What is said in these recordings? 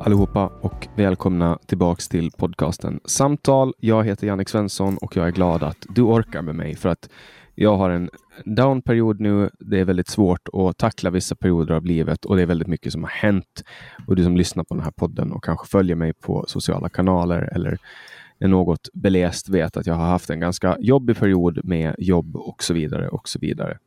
allihopa och välkomna tillbaks till podcasten Samtal. Jag heter Jannik Svensson och jag är glad att du orkar med mig för att jag har en downperiod nu. Det är väldigt svårt att tackla vissa perioder av livet och det är väldigt mycket som har hänt. Och du som lyssnar på den här podden och kanske följer mig på sociala kanaler eller är något beläst vet att jag har haft en ganska jobbig period med jobb och så vidare och så vidare.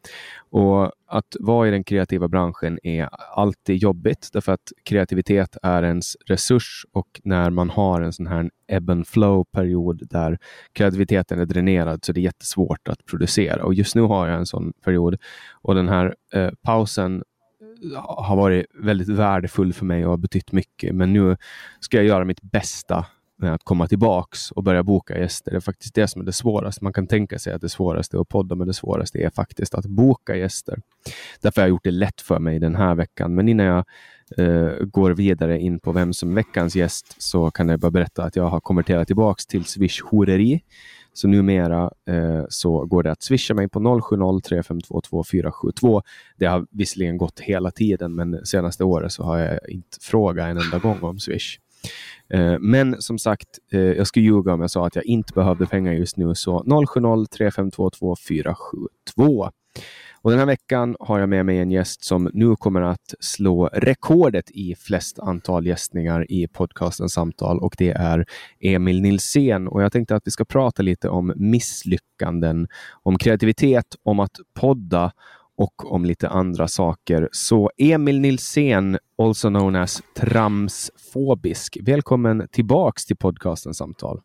Och att vara i den kreativa branschen är alltid jobbigt därför att kreativitet är ens resurs och när man har en sån här ebb and flow period där kreativiteten är dränerad så det är jättesvårt att producera och just nu har jag en sån period och den här eh, pausen eh, har varit väldigt värdefull för mig och har betytt mycket. Men nu ska jag göra mitt bästa med att komma tillbaks och börja boka gäster. Det är faktiskt det som är det svåraste. Man kan tänka sig att det svåraste är att podda, men det svåraste är faktiskt att boka gäster. Därför har jag gjort det lätt för mig den här veckan. Men innan jag eh, går vidare in på vem som är veckans gäst så kan jag bara berätta att jag har konverterat tillbaks till Swish horeri. Så numera eh, så går det att swisha mig på 070-352 472. Det har visserligen gått hela tiden, men senaste året så har jag inte frågat en enda gång om Swish. Eh, men som sagt, eh, jag skulle ljuga om jag sa att jag inte behövde pengar just nu, så 070-3522 472. Och den här veckan har jag med mig en gäst som nu kommer att slå rekordet i flest antal gästningar i podcasten Samtal och det är Emil Nilsén. Och jag tänkte att vi ska prata lite om misslyckanden, om kreativitet, om att podda och om lite andra saker. Så Emil Nilsén, also known as Tramsfobisk, välkommen tillbaks till podcasten Samtal.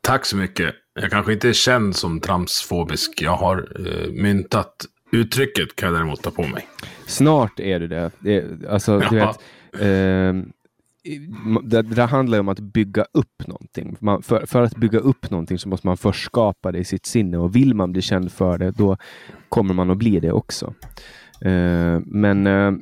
Tack så mycket. Jag kanske inte är känd som tramsfobisk. Jag har eh, myntat uttrycket kan jag däremot ta på mig. Snart är du det. det alltså, du vet, eh, det, det handlar om att bygga upp någonting. Man, för, för, att bygga upp någonting så måste man först skapa det i sitt sinne och vill man bli känd för det, då kommer man att bli det också. Uh, men uh,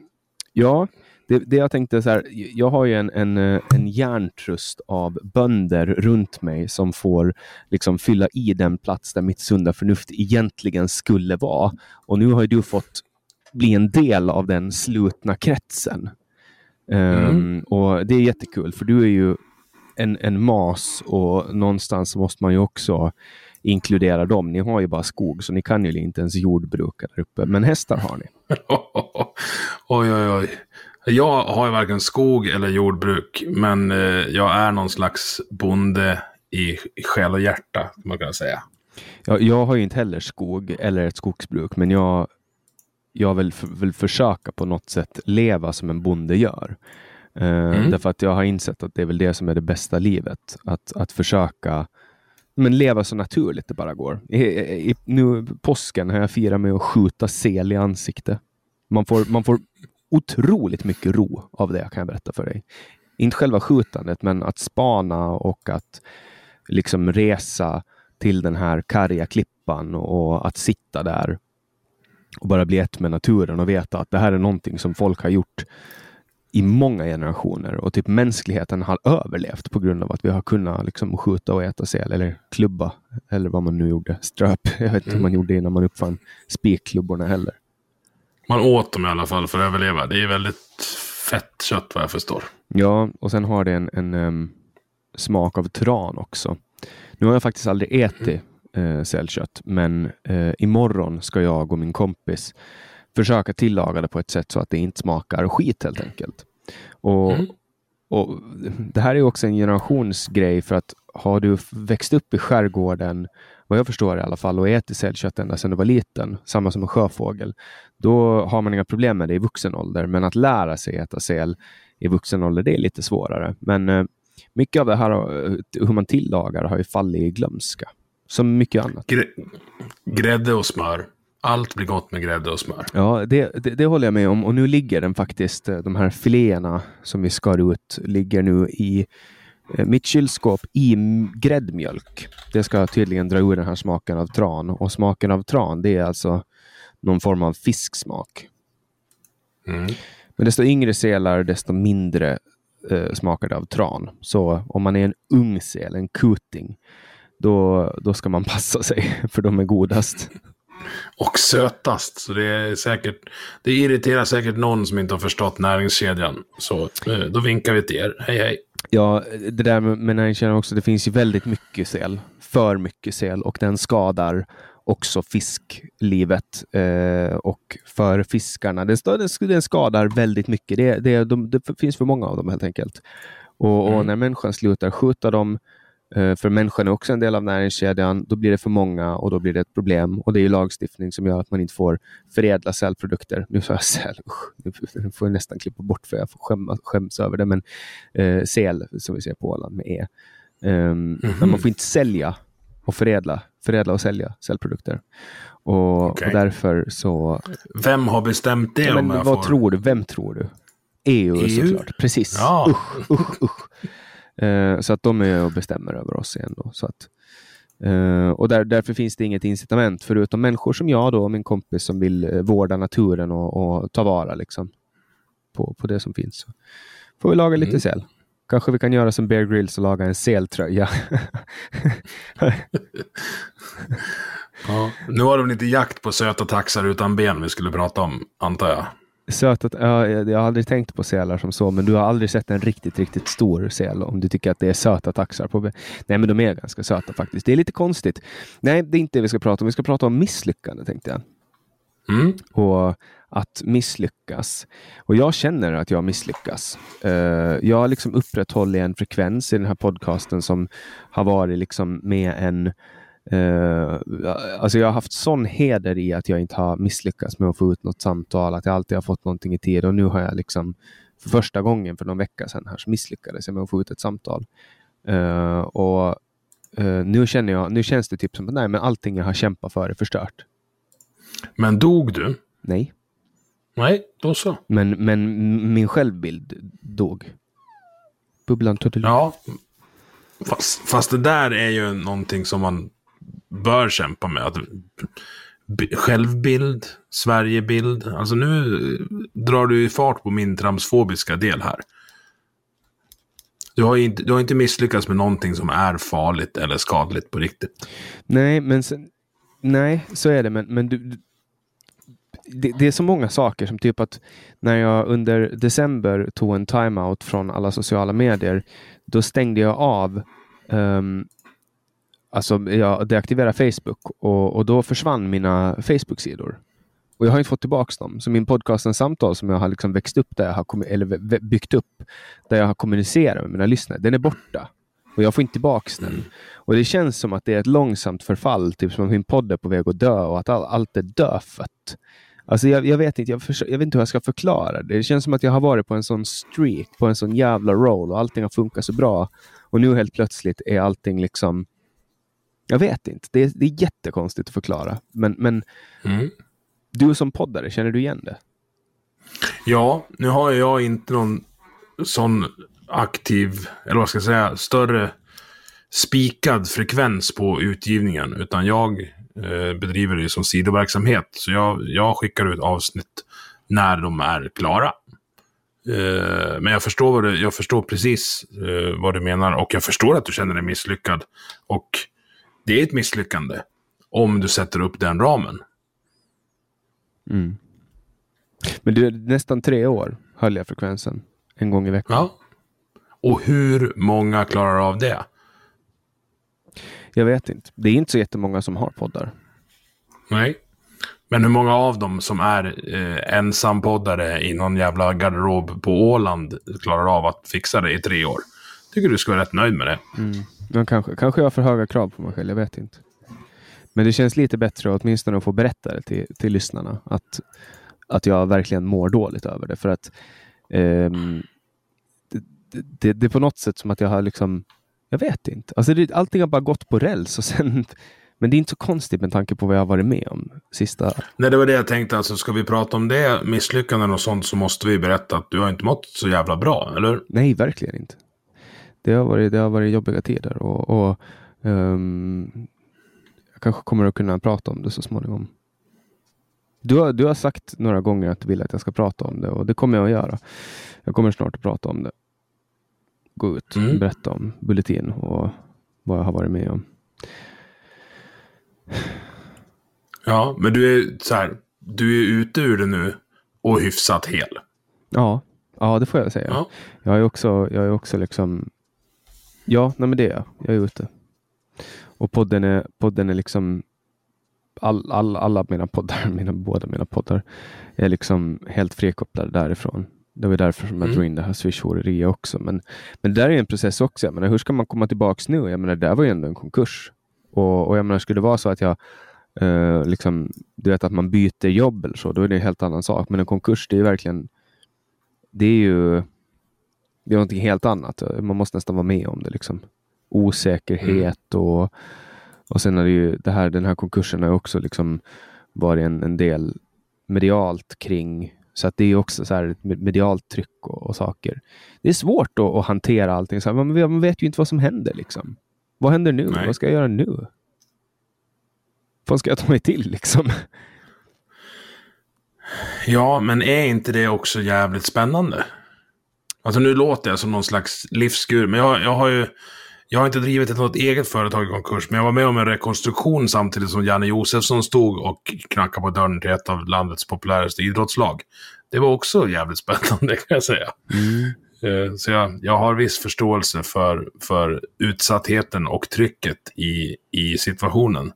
ja, det, det, jag tänkte så här, jag har ju en, en, eh, en hjärntrust av bönder runt mig som får liksom fylla i den plats där mitt sunda förnuft egentligen skulle vara. Och nu har ju du fått bli en del av den slutna kretsen. Mm. Um, och Det är jättekul, för du är ju en, en mas och någonstans måste man ju också inkludera dem. Ni har ju bara skog, så ni kan ju inte ens jordbruka där uppe. Men hästar har ni. oj, oj, oj. Jag har ju varken skog eller jordbruk, men eh, jag är någon slags bonde i själ och hjärta, man kan säga. Ja, jag har ju inte heller skog eller ett skogsbruk, men jag jag vill, vill försöka på något sätt leva som en bonde gör. Uh, mm. Därför att jag har insett att det är väl det som är det bästa livet. Att, att försöka men leva så naturligt det bara går. I, i, nu påsken har jag firat med att skjuta sel i ansiktet. Man får, man får otroligt mycket ro av det, kan jag berätta för dig. Inte själva skjutandet, men att spana och att liksom resa till den här karga klippan och att sitta där och bara bli ett med naturen och veta att det här är någonting som folk har gjort i många generationer och typ mänskligheten har överlevt på grund av att vi har kunnat liksom skjuta och äta säl eller klubba eller vad man nu gjorde. Ströp. Jag vet inte mm. hur man gjorde innan man uppfann spikklubborna heller. Man åt dem i alla fall för att överleva. Det är väldigt fett kött vad jag förstår. Ja, och sen har det en, en um, smak av tran också. Nu har jag faktiskt aldrig ätit uh, sälkött, men uh, imorgon ska jag och min kompis försöka tillaga det på ett sätt så att det inte smakar skit helt enkelt. Och, mm. och Det här är också en generationsgrej för att har du växt upp i skärgården, vad jag förstår i alla fall, och ätit sälkött ända sedan du var liten, samma som en sjöfågel, då har man inga problem med det i vuxen ålder. Men att lära sig äta säl i vuxen ålder, det är lite svårare. Men eh, mycket av det här, eh, hur man tillagar, har ju fallit i glömska. Som mycket annat. Grädde och smör. Allt blir gott med grädde och smör. Ja, det, det, det, håller jag med om. Och nu ligger den faktiskt, eh, de här filéerna som vi skar ut, ligger nu i eh, mitt kylskåp i gräddmjölk. Det ska tydligen dra ur den här smaken av tran. Och smaken av tran, det är alltså någon form av fisksmak. Mm. Men desto yngre sälar, desto mindre eh, smakar det av tran. Så om man är en ung säl, en kuting, då, då ska man passa sig, för de är godast. Och sötast. Så det är säkert, det irriterar säkert någon som inte har förstått näringskedjan. Så eh, då vinkar vi till er. Hej hej. Ja, det där med näringskedjan också. Det finns ju väldigt mycket sel. För mycket sel och den skadar också fisklivet eh, och för fiskarna. Den, den skadar väldigt mycket. Det, det, de, det finns för många av dem helt enkelt. Och, mm. och när människan slutar skjuta dem för människan är också en del av näringskedjan. Då blir det för många och då blir det ett problem. Och det är lagstiftning som gör att man inte får förädla sälprodukter. Nu sa jag säl, nu får jag nästan klippa bort för jag får skämmas, skäms över det. Men eh, sel, som vi ser på Åland med E. Um, mm -hmm. Men man får inte sälja och förädla, förädla och sälja sälprodukter. Och, okay. och därför så... Vem har bestämt det? Men, vad får... tror du? Vem tror du? EU, EU? såklart. Precis. Ja. Usch, usch, usch. Eh, så att de är och bestämmer över oss igen. Då, så att, eh, och där, därför finns det inget incitament förutom människor som jag då, och min kompis som vill eh, vårda naturen och, och, ta vara liksom, på, på det som finns. Så får vi laga lite mm. säl. Kanske vi kan göra som Bear Grylls och laga en seltröja. ja, nu har de inte jakt på söta taxar utan ben vi skulle prata om, antar jag. Söta, ja, jag har aldrig tänkt på sälar som så, men du har aldrig sett en riktigt, riktigt stor säl om du tycker att det är söta taxar. På, nej, men de är ganska söta faktiskt. Det är lite konstigt. Nej, det är inte det vi ska prata om. Vi ska prata om misslyckande, tänkte jag. Mm. Och att misslyckas. Och jag känner att jag misslyckas. Uh, jag liksom upprätthållit en frekvens i den här podcasten som har varit liksom med en Uh, alltså jag har haft sån heder i att jag inte har misslyckats med att få ut något samtal, att jag alltid har fått någonting i tid och nu har jag liksom för första gången för någon vecka sedan här så misslyckades jag med att få ut ett samtal. Uh, och uh, nu, känner jag, nu känns det typ som att nej, men allting jag har kämpat för är förstört. Men dog du? Nej. Nej, då så. Men, men min självbild dog. Bubblan tog Ja, fast, fast det där är ju någonting som man bör kämpa med. Att, självbild, Sverigebild. Alltså nu drar du i fart på min transfobiska del här. Du har, inte, du har inte misslyckats med någonting som är farligt eller skadligt på riktigt. Nej, men sen, nej, så är det. Men, men du, det, det, är så många saker som typ att när jag under december tog en timeout från alla sociala medier, då stängde jag av um, Alltså, jag deaktiverade Facebook och, och då försvann mina Facebook-sidor. Och jag har inte fått tillbaka dem. Så min podcastens samtal som jag har liksom växt upp, där jag har eller byggt upp, där jag har kommunicerat med mina lyssnare, den är borta. Och jag får inte tillbaka den. Mm. Och det känns som att det är ett långsamt förfall, typ som att min podd är på väg att dö och att all, allt är dödfött. Alltså jag, jag, vet inte, jag, för, jag vet inte hur jag ska förklara det. Det känns som att jag har varit på en sån streak, på en sån jävla roll och allting har funkat så bra. Och nu helt plötsligt är allting liksom jag vet inte. Det är, det är jättekonstigt att förklara. Men, men mm. du som poddare, känner du igen det? Ja, nu har jag inte någon sån aktiv, eller vad ska jag säga, större spikad frekvens på utgivningen. Utan jag eh, bedriver det som sidoverksamhet. Så jag, jag skickar ut avsnitt när de är klara. Eh, men jag förstår, vad du, jag förstår precis eh, vad du menar och jag förstår att du känner dig misslyckad. Och det är ett misslyckande om du sätter upp den ramen. Mm. Men du, nästan tre år höll jag frekvensen en gång i veckan. Ja. Och hur många klarar av det? Jag vet inte. Det är inte så jättemånga som har poddar. Nej. Men hur många av dem som är eh, ensampoddare i någon jävla garderob på Åland klarar av att fixa det i tre år? Tycker du ska vara rätt nöjd med det. Mm. Men kanske, kanske jag har för höga krav på mig själv, jag vet inte. Men det känns lite bättre åtminstone att få berätta det till, till lyssnarna. Att, att jag verkligen mår dåligt över det. För att ehm, det, det, det är på något sätt som att jag har liksom, jag vet inte. Alltså det, allting har bara gått på räls och sen men det är inte så konstigt med tanke på vad jag har varit med om sista... Nej, det var det jag tänkte. Alltså, ska vi prata om det, misslyckanden och sånt, så måste vi berätta att du har inte mått så jävla bra, eller? Nej, verkligen inte. Det har varit, det har varit jobbiga tider och, och um, jag kanske kommer att kunna prata om det så småningom. Du har, du har sagt några gånger att du vill att jag ska prata om det och det kommer jag att göra. Jag kommer snart att prata om det. Gå ut och mm. berätta om Bulletin och vad jag har varit med om. Ja, men du är så här, du är ute ur det nu och hyfsat hel. Ja, ja det får jag säga. Ja. Jag är också, jag är också liksom, ja, nej men det är jag. Jag är ute. Och podden är, podden är liksom, all, all, alla mina poddar, mina, båda mina poddar, är liksom helt frikopplade därifrån. Det var därför som jag mm. drog in det här swish också. Men, men där är en process också. Jag menar, hur ska man komma tillbaks nu? Jag menar, det där var ju ändå en konkurs. Och, och jag menar, skulle det vara så att jag eh, liksom, du vet att man byter jobb eller så, då är det en helt annan sak. Men en konkurs, det är verkligen, det är ju det är någonting helt annat. Man måste nästan vara med om det. Liksom. Osäkerhet mm. och, och sen är det ju det här, den här konkursen har också liksom varit en, en del medialt kring så att det är också så här medialt tryck och, och saker. Det är svårt att, att hantera allting. Så här, man, man, vet ju inte vad som händer. Liksom. Vad händer nu? Nej. Vad ska jag göra nu? Vad ska jag ta mig till liksom? Ja, men är inte det också jävligt spännande? Alltså nu låter jag som någon slags livsgur, men jag, jag har ju... Jag har inte drivit ett något eget företag i konkurs, men jag var med om en rekonstruktion samtidigt som Janne Josefsson stod och knackade på dörren till ett av landets populäraste idrottslag. Det var också jävligt spännande kan jag säga. Mm. Eh, så jag, jag har viss förståelse för, för utsattheten och trycket i, i situationen.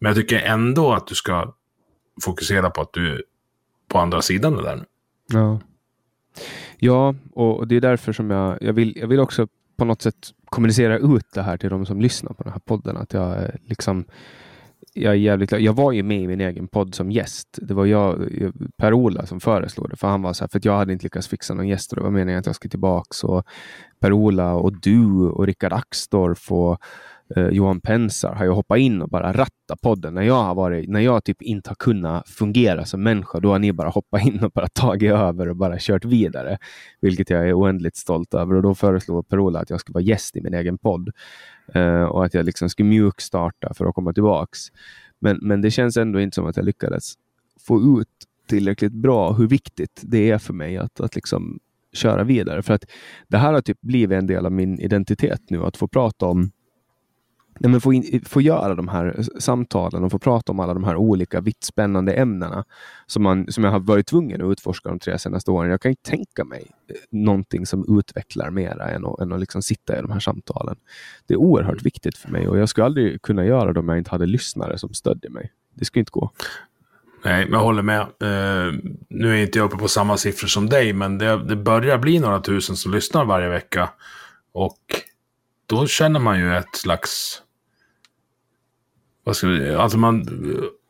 Men jag tycker ändå att du ska fokusera på att du är på andra sidan det där. Ja. Ja, och det är därför som jag, jag, vill, jag vill också på något sätt kommunicera ut det här till de som lyssnar på den här podden. Att jag eh, liksom jag är jävligt Jag var ju med i min egen podd som gäst. Det var jag, eh, Per-Ola som föreslog det, för han var så här, för att jag hade inte lyckats fixa någon gäst och det var meningen att jag skulle tillbaka. Per-Ola och du och Rickard Axdorff och eh, Johan Pensar har ju hoppat in och bara rattat podden. När jag har varit, när jag typ inte har kunnat fungera som människa, då har ni bara hoppat in och bara tagit över och bara kört vidare. Vilket jag är oändligt stolt över. Och då föreslog Per-Ola att jag skulle vara gäst i min egen podd. eh, och att jag liksom skulle mjukstarta för att komma tillbaks. Men, men det känns ändå inte som att jag lyckades få ut tillräckligt bra hur viktigt det är för mig att, att liksom köra vidare. För att det här har typ blivit en del av min identitet nu, att få prata om nej, men få, in, få göra de här samtalen och få prata om alla de här olika vitt spännande ämnena som, man, som jag har varit tvungen att utforska de tre senaste åren. Jag kan inte tänka mig eh, någonting som utvecklar mera än att, än att liksom sitta i de här samtalen. Det är oerhört viktigt för mig och jag skulle aldrig kunna göra det om jag inte hade lyssnare som stödjer mig. Det skulle inte gå. Nej, men jag håller med. Uh, nu är inte jag uppe på samma siffror som dig, men det, det börjar bli några tusen som lyssnar varje vecka. Och då känner man ju ett slags vad ska vi, alltså man,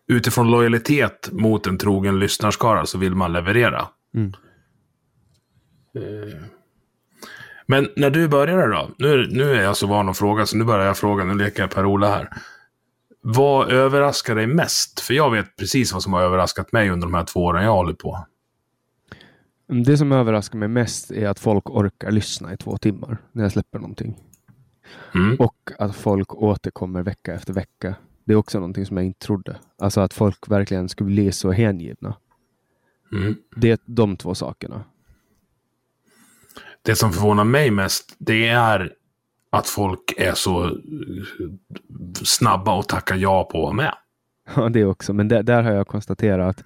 utifrån lojalitet mot en trogen lyssnarskara så vill man leverera. Mm. Eh, men när du började då, nu, nu är jag så van att fråga så nu börjar jag fråga, nu leker jag Per-Ola här. Vad överraskar dig mest? För jag vet precis vad som har överraskat mig under de här två åren jag håller på. Det som överraskar mig mest är att folk orkar lyssna i två timmar när jag släpper någonting. Mm. Och att folk återkommer vecka efter vecka. Det är också någonting som jag inte trodde. Alltså att folk verkligen skulle bli så hängivna. Mm. Det är de två sakerna. Det som förvånar mig mest, det är att folk är så eh, snabba att tacka ja på att vara med. Ja, det också. Men där, där har jag konstaterat att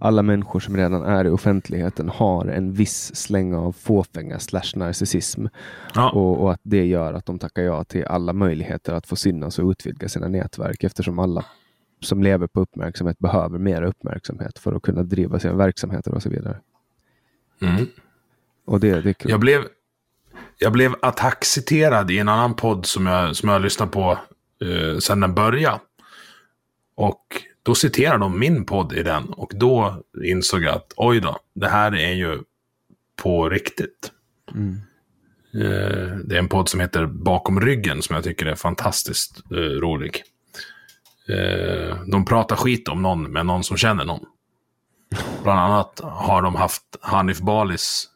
alla människor som redan är i offentligheten har en viss släng av fåfänga slash narcissism. Ja. Och, och att det gör att de tackar ja till alla möjligheter att få synas och utvidga sina nätverk eftersom alla som lever på uppmärksamhet behöver mer uppmärksamhet för att kunna driva sina verksamheter och så vidare. Mm. Och det, det är kul. Jag blev, jag blev attackciterad i en annan podd som jag, som jag har lyssnat på eh, sedan den började. Och då citerar de min podd i den. Och då insåg jag att oj då, det här är ju på riktigt. Mm. Eh, det är en podd som heter Bakom ryggen som jag tycker är fantastiskt eh, rolig. Eh, de pratar skit om någon med någon som känner någon. Bland annat har de haft Hanif Balis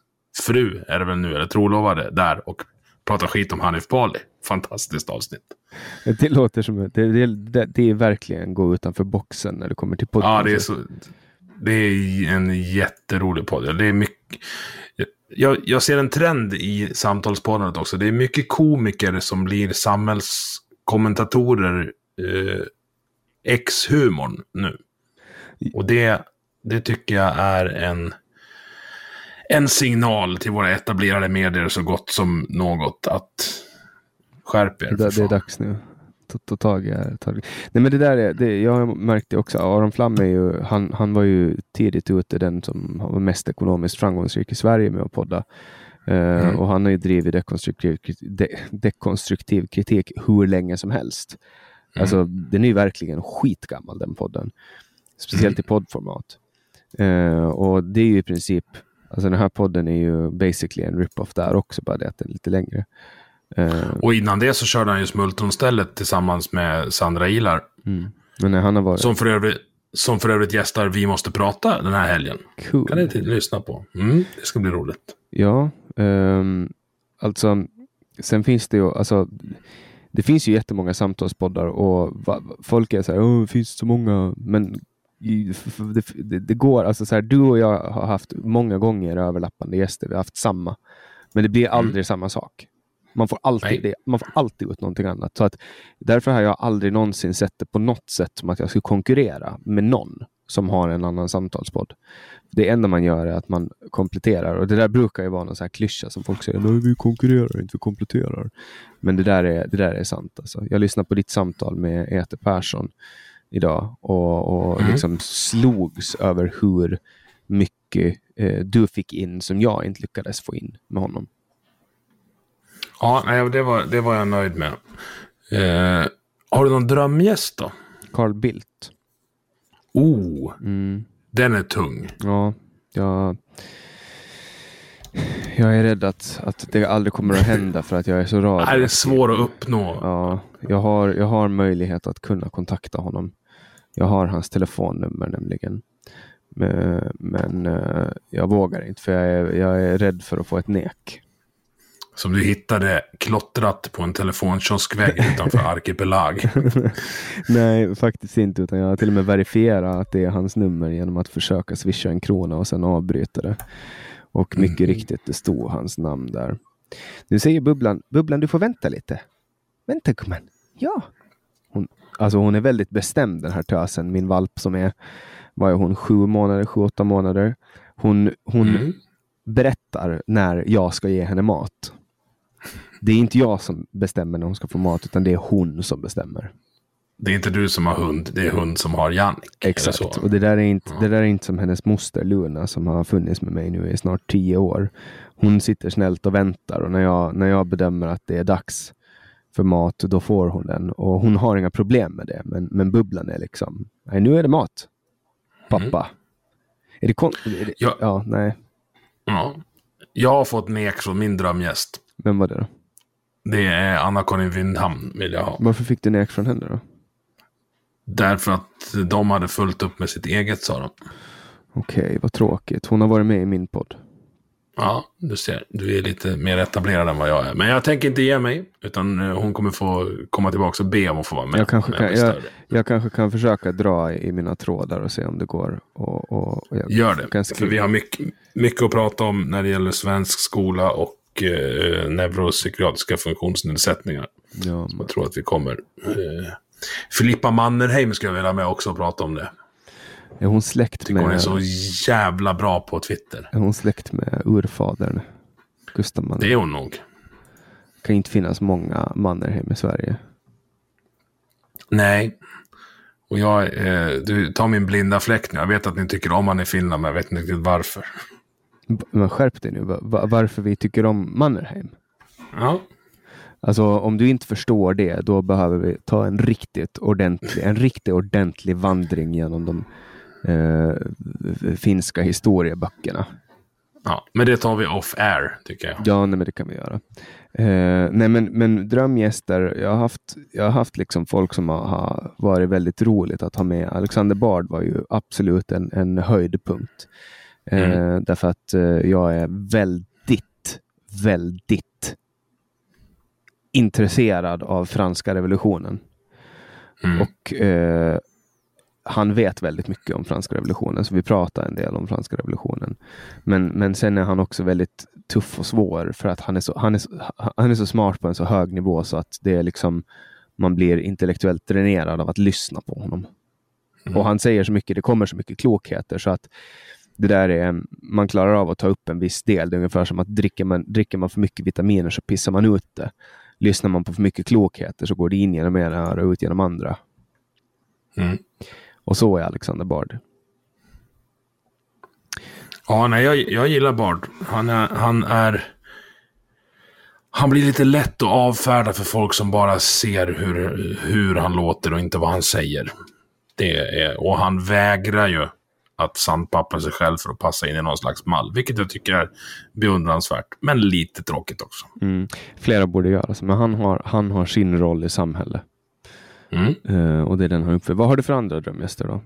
fru, är det väl nu, eller trolovade, där och pratar skit om Hanif Bali. Fantastiskt avsnitt. Det låter som det, det, det, är verkligen gå utanför boxen när det kommer till podcast. Ja, det är, så, det är en jätterolig podd. Det är mycket, jag, jag ser en trend i samtalspoddandet också. Det är mycket komiker som blir samhällskommentatorer eh, ex-humorn nu. Och det, det tycker jag är en, en signal till våra etablerade medier så gott som något att skärp er. Det, det är dags nu. Ta, ta tag i det. Ta- Nej, men det där är, det, jag har märkt det också. Aron Flam är ju, han, han var ju tidigt ute den som var mest ekonomiskt framgångsrik i Sverige med att podda. Eh, Mm. Och han har ju drivit dekonstruktiv, de, dekonstruktiv kritik hur länge som helst. Mm. Alltså den är ju verkligen skitgammal den podden. Speciellt i poddformat. Eh, och det är ju i princip, alltså den här podden är ju basically en rip-off där också, bara det att den är lite längre. Eh, Och innan det så körde han ju Smultronstället tillsammans med Sandra Ilar. Mm. Varit Som för, övrigt, som för övrigt gästar Vi måste prata den här helgen. cool. Kan ni lyssna på. Mm, det ska bli roligt. Ja, ehm, alltså sen finns det ju, alltså det finns ju jättemånga samtalspoddar och va, folk är så här, "Åh, det finns så många, men det, det, det går, alltså så här, du och jag har haft många gånger överlappande gäster, vi har haft samma, men det blir aldrig samma sak. Man får, alltid det, man får alltid ut någonting annat. Så att, därför har jag aldrig någonsin sett det på något sätt som att jag skulle konkurrera med någon som har en annan samtalspodd. Det enda man gör är att man kompletterar och det där brukar ju vara någon så här klyscha som folk säger, nej vi konkurrerar inte, vi kompletterar. Men det där är, det där är sant. Alltså. Jag lyssnade på ditt samtal med Ete Persson idag och, och Mm. liksom slogs över hur mycket eh, du fick in som jag inte lyckades få in med honom. Ja, nej, det, var, det var jag nöjd med. Eh, har du någon drömgäst då? Carl Bildt. Oh, Mm. den är tung. Ja, jag, jag är rädd att, att det aldrig kommer att hända för att jag är så rar. Det är svår att uppnå. Ja, jag har, jag har möjlighet att kunna kontakta honom. Jag har hans telefonnummer nämligen. Men, men eh, jag vågar inte för jag är, jag är rädd för att få ett nek. Som du hittade klottrat på en telefonkioskvägg utanför Arkipelag. Nej, faktiskt inte. Utan jag har till och med verifierat att det är hans nummer genom att försöka swisha en krona och sen avbryta det. Och mycket riktigt, det stod hans namn där. Nu säger Bubblan, Bubblan du får vänta lite. Vänta gumman. Ja. Hon, alltså hon är väldigt bestämd den här tösen, min valp som är, vad är hon, sju månader, sju, åtta månader. Hon, hon Mm. berättar när jag ska ge henne mat. Det är inte jag som bestämmer när hon ska få mat, utan det är hon som bestämmer. Det är inte du som har hund, det är hund som har Jannik. Exakt. Och det där, är inte, det där är inte som hennes moster Luna som har funnits med mig nu i snart tio år. Hon sitter snällt och väntar och när jag, när jag bedömer att det är dags för mat, då får hon den. Och hon har inga problem med det. Men, men bubblan är liksom, nej nu är det mat. Pappa. Är det kon- är det, Ja. ja, nej. Ja. Jag har fått nek från min drömgäst. Vem var det då? Det är Anna-Karin Windhamn vill jag ha. Varför fick du nek från henne då? Därför att de hade fullt upp med sitt eget, sa de. Okej, vad tråkigt. Hon har varit med i min podd. Ja, du ser. Du är lite mer etablerad än vad jag är. Men jag tänker inte ge mig. Utan eh, hon kommer få komma tillbaka och be om att få vara med. Jag kanske, kan, jag, jag kanske kan försöka dra i mina trådar och se om det går. Och, och, och Gör det. För vi har mycket, mycket att prata om när det gäller svensk skola och eh, neuropsykiatriska funktionsnedsättningar. Ja, Jag tror att vi kommer. Eh, Filippa Mannerheim skulle jag vilja med också och prata om det. är hon släkt Tycker hon är med, så jävla bra på Twitter. är hon släkt med urfadern? Gustav Mannerheim? Det är hon nog. kan inte finnas många Mannerheim i Sverige. Nej. Och jag, eh, du tar min blinda fläck nu. Jag vet att ni tycker om han i Finland, men jag vet inte riktigt varför. Men skärp dig nu, va- va- varför vi tycker om Mannerheim. Ja, Alltså om du inte förstår det, då behöver vi ta en riktigt ordentlig, en riktigt ordentlig vandring genom de eh, finska historieböckerna. ja, men det tar vi off air, tycker jag. Ja, nej, men det kan vi göra. Eh, nej, men, men drömgäster, jag har haft, jag har haft liksom folk som har, har varit väldigt roligt att ha med. Alexander Bard var ju absolut en, en höjdpunkt. Eh, Därför att eh, jag är väldigt, väldigt intresserad av franska revolutionen. Mm. Och eh, han vet väldigt mycket om franska revolutionen, så vi pratar en del om franska revolutionen. Men, men sen är han också väldigt tuff och svår för att han är, så, han, är så, han är så smart på en så hög nivå så att det är liksom man blir intellektuellt dränerad av att lyssna på honom. Och han säger så mycket, det kommer så mycket klokheter så att det där är, man klarar av att ta upp en viss del. Det är ungefär som att dricker man, dricker man för mycket vitaminer så pissar man ut det. Lyssnar man på för mycket klokheter så går det in genom ena öra och ut genom andra. Mm. Och så är Alexander Bard. Ja, nej, jag, jag gillar Bard. Han är, han är... Han blir lite lätt att avfärda för folk som bara ser hur, hur han låter och inte vad han säger. Det är, och han vägrar ju att sandpappa sig själv för att passa in i någon slags mall. Vilket jag tycker är beundransvärt. Men lite tråkigt också. Mm. Flera borde göra så, men han har, han har sin roll i samhället. Mm. Eh, och det är den han uppför. Vad har du för andra drömgäster då?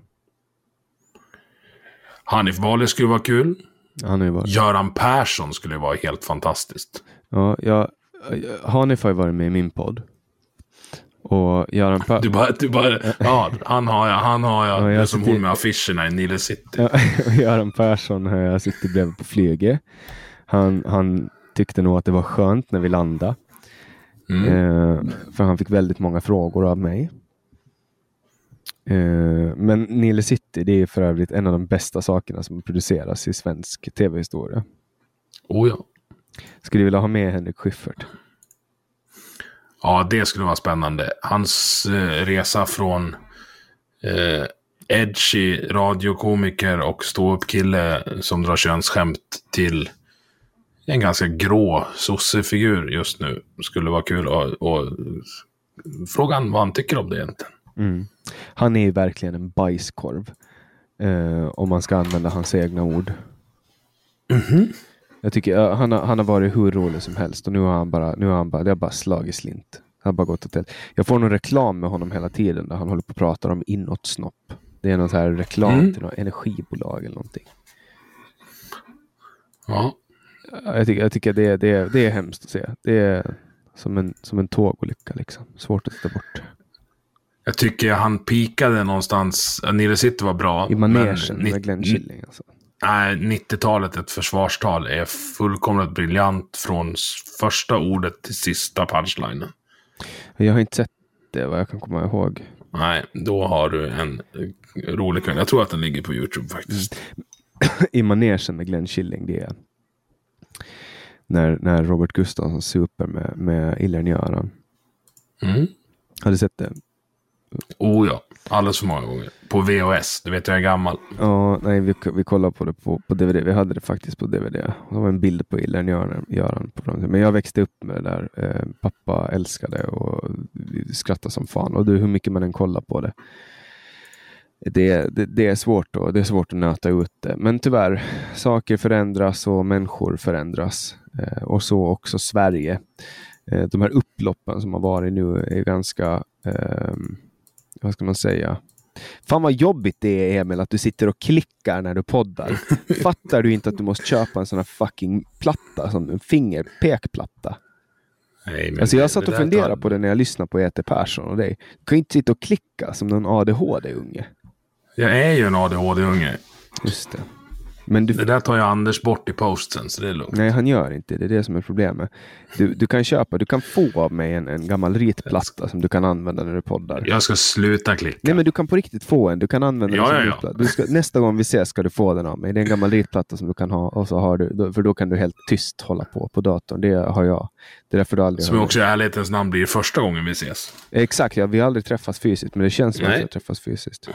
Hanif Bali skulle vara kul. Han ju varit... Göran Persson skulle vara helt fantastiskt. Ja, jag, Hanif har ju varit med i min podd. Och Göran Per... Du bara, du bara, ja, han har jag, han har jag. Ja, jag det är som sitter- hon med affischerna i Nile City. Och Göran Persson har jag suttit bredvid på flyget. Han, han tyckte nog att det var skönt när vi landade. Mm. Eh, för han fick väldigt många frågor av mig. Eh, men Nile City, det är för övrigt en av de bästa sakerna som produceras i svensk tv-historia. Oh ja. Skulle du vilja ha med Henrik Schyffert? Ja, det skulle vara spännande. Hans eh, resa från eh, edgy radiokomiker och ståuppkille som drar könsskämt till en ganska grå sossefigur just nu. Skulle vara kul och, och frågan vad han tycker om det egentligen. Mm. Han är ju verkligen en bajskorv. Eh, om man ska använda hans egna ord. Jag tycker eh, han, har, han har varit hur rolig som helst och nu har han bara, nu har han bara, det har bara slagit slint. Han har bara gått åt det. Jag får någon reklam med honom hela tiden där han håller på och pratar om inåtsnopp. Det är någon här reklam Mm. till något energibolag eller någonting. Ja. Jag tycker, jag tycker det, det, det är hemskt att se. Det är som en, som en tågolycka liksom. Svårt att titta bort. Jag tycker han pikade någonstans. Nile City var bra. I manegen med Glenn Killing. Alltså. Nej, 90-talet, ett försvarstal, är fullkomligt briljant från första ordet till sista punchlinen. Jag har inte sett det vad jag kan komma ihåg. Nej, då har du en rolig kväll. Jag tror att den ligger på YouTube faktiskt. I manegen med Glenn Killing, det är när, när Robert Gustafsson super med, med Ilern-Göran. Mm. Har du sett det? Oh ja, alldeles för många gånger. På VHS, du vet jag är gammal. Ja, nej, vi, vi kollade på det på, på DVD. Vi hade det faktiskt på DVD. Det var en bild på Ilern-Göran Göran på. Men jag växte upp med det där. Eh, pappa älskade och vi skrattade som fan. Och du, hur mycket man än kollar på det. Det, det, det, är svårt då. det är svårt att nöta ut det. Men tyvärr, saker förändras och människor förändras. Eh, och så också Sverige. Eh, de här upploppen som har varit nu är ganska, eh, vad ska man säga, Fan vad jobbigt det är Emil att du sitter och klickar när du poddar. Fattar du inte att du måste köpa en sån här fucking platta, som en fingerpekplatta? Nej, men Alltså jag satt och funderade tar- på det när jag lyssnade på E.T. Persson och dig. Du kan ju inte sitta och klicka som någon ADHD-unge. Jag är ju en ADHD-unge. Just det. Men du, Det där tar jag Anders bort i posten, så det är lugnt. nej, han gör inte det. Det är det som är problemet. Du, du kan köpa, du kan få av mig en, en gammal ritplatta som du kan använda när du poddar. Jag ska sluta klicka. Nej men du kan på riktigt få en. Du kan använda Ja, den som ja, ja. Du ska, nästa gång vi ses ska du få den av mig. Det är en gammal ritplatta som du kan ha. Och så har du, för då kan du helt tyst hålla på på datorn. Det har jag. Det är därför du aldrig Som också i ärlighetens namn blir första gången vi ses. Exakt, ja, vi har aldrig träffats fysiskt. Men det känns som att vi har träffats fysiskt.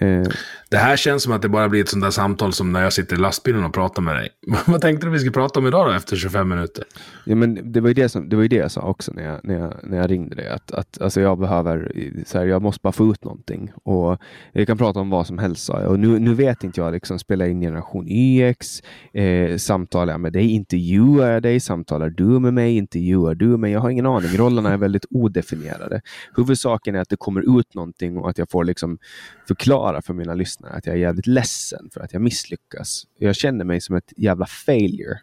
Eh, det här känns som att det bara blir ett sånt där samtal som när jag sitter i lastbilen och pratar med dig. Vad tänkte du vi skulle prata om idag då, efter 25 minuter? Ja, men det var ju det, som, det var ju det jag sa också när jag, när jag, när jag ringde dig. Att, att alltså jag behöver, så här, jag måste bara få ut någonting. Och jag kan prata om vad som helst sa jag. Och nu, nu vet inte jag, liksom, spelar in Generation YX, eh, samtalar jag med dig, intervjuar jag dig, samtalar du med mig, intervjuar du mig? Jag har ingen aning. Rollerna är väldigt odefinierade. Huvudsaken är att det kommer ut någonting och att jag får liksom förklara för mina lyssnare att jag är jävligt ledsen för att jag misslyckas. Jag känner mig som ett jävla failure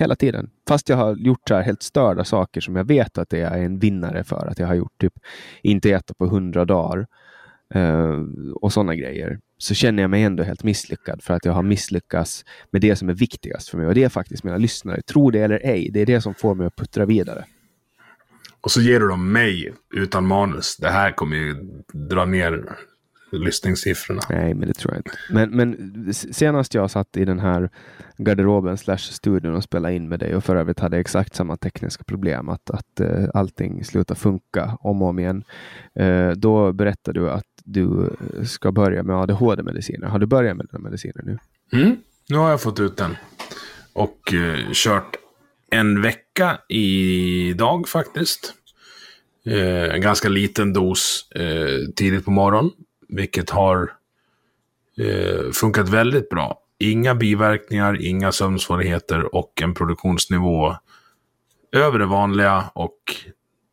hela tiden. Fast jag har gjort så här helt störda saker som jag vet att jag är en vinnare för. Att jag har gjort typ inte äta på hundra dagar eh, och sådana grejer. Så känner jag mig ändå helt misslyckad för att jag har misslyckats med det som är viktigast för mig. Och det är faktiskt mina lyssnare. Tro det eller ej, det är det som får mig att puttra vidare. Och så ger du dem mig utan manus. Det här kommer ju dra ner lyssningssiffrorna. Nej, men det tror jag inte. Men, men senast jag satt i den här garderoben slash studion och spelade in med dig och för övrigt hade exakt samma tekniska problem, att, att uh, allting slutar funka om och om igen. Eh, då berättade du att du ska börja med ADHD-mediciner. Har du börjat med dina mediciner nu? Mm. Nu har jag fått ut den. Och eh, kört en vecka idag faktiskt. Eh, en ganska liten dos eh, tidigt på morgonen. Vilket har eh, funkat väldigt bra. Inga biverkningar, inga sömnsvårigheter och en produktionsnivå över det vanliga och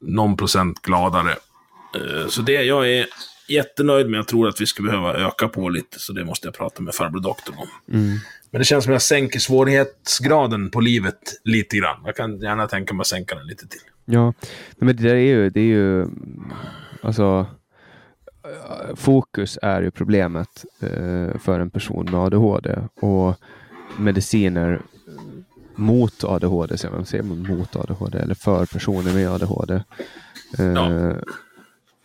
någon procent gladare. Eh, så det, jag är jättenöjd men jag tror att vi skulle behöva öka på lite. Så det måste jag prata med farbror doktorn om. Men det känns som att jag sänker svårighetsgraden på livet lite grann. Jag kan gärna tänka mig att sänka den lite till. Ja, men det där är ju, det är ju, mm, alltså, fokus är ju problemet eh, för en person med ADHD och mediciner mot ADHD, säger man, säger man mot ADHD eller för personer med ADHD, eh, Ja.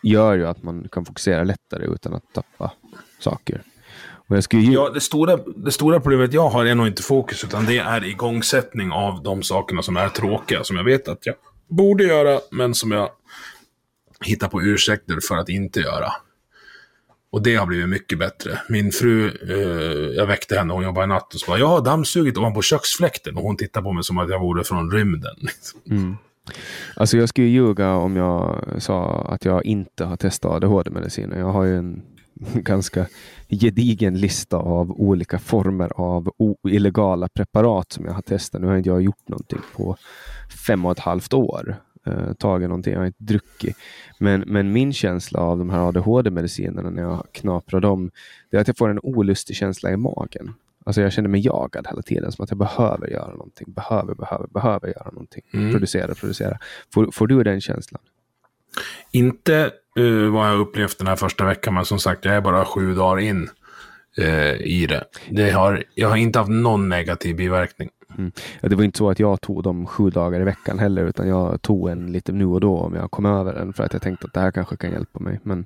gör ju att man kan fokusera lättare utan att tappa saker. Ju, Ja, det, stora, det stora problemet jag har är nog inte fokus, utan det är igångsättning av de sakerna som är tråkiga, som jag vet att jag borde göra, men som jag hittar på ursäkter för att inte göra. Och det har blivit mycket bättre. Min fru, eh, jag väckte henne, hon jobbar i natt och så bara, jag har dammsugit ovanpå köksfläkten. Och hon tittar på mig som att jag vore från rymden. Liksom. Mm. Alltså jag skulle ljuga om jag sa att jag inte har testat ADHD-mediciner. Jag har ju en ganska gedigen lista av olika former av illegala preparat som jag har testat. Nu har inte jag gjort någonting på fem och ett halvt år. Eh, tagit någonting, jag har inte druckit. Men, men min känsla av de här ADHD-medicinerna när jag knaprar dem, det är att jag får en olustig känsla i magen. Alltså jag känner mig jagad hela tiden, som att jag behöver göra någonting, behöver, behöver, behöver göra någonting. Mm. Producera, producera. Får, får du den känslan? Inte eh, vad jag upplevt den här första veckan, men som sagt, jag är bara sju dagar in eh, i det. det har, jag har inte haft någon negativ biverkning. Ja, det var inte så att jag tog dem sju dagar i veckan heller, utan jag tog en lite nu och då om jag kom över den, för att jag tänkte att det här kanske kan hjälpa mig. Men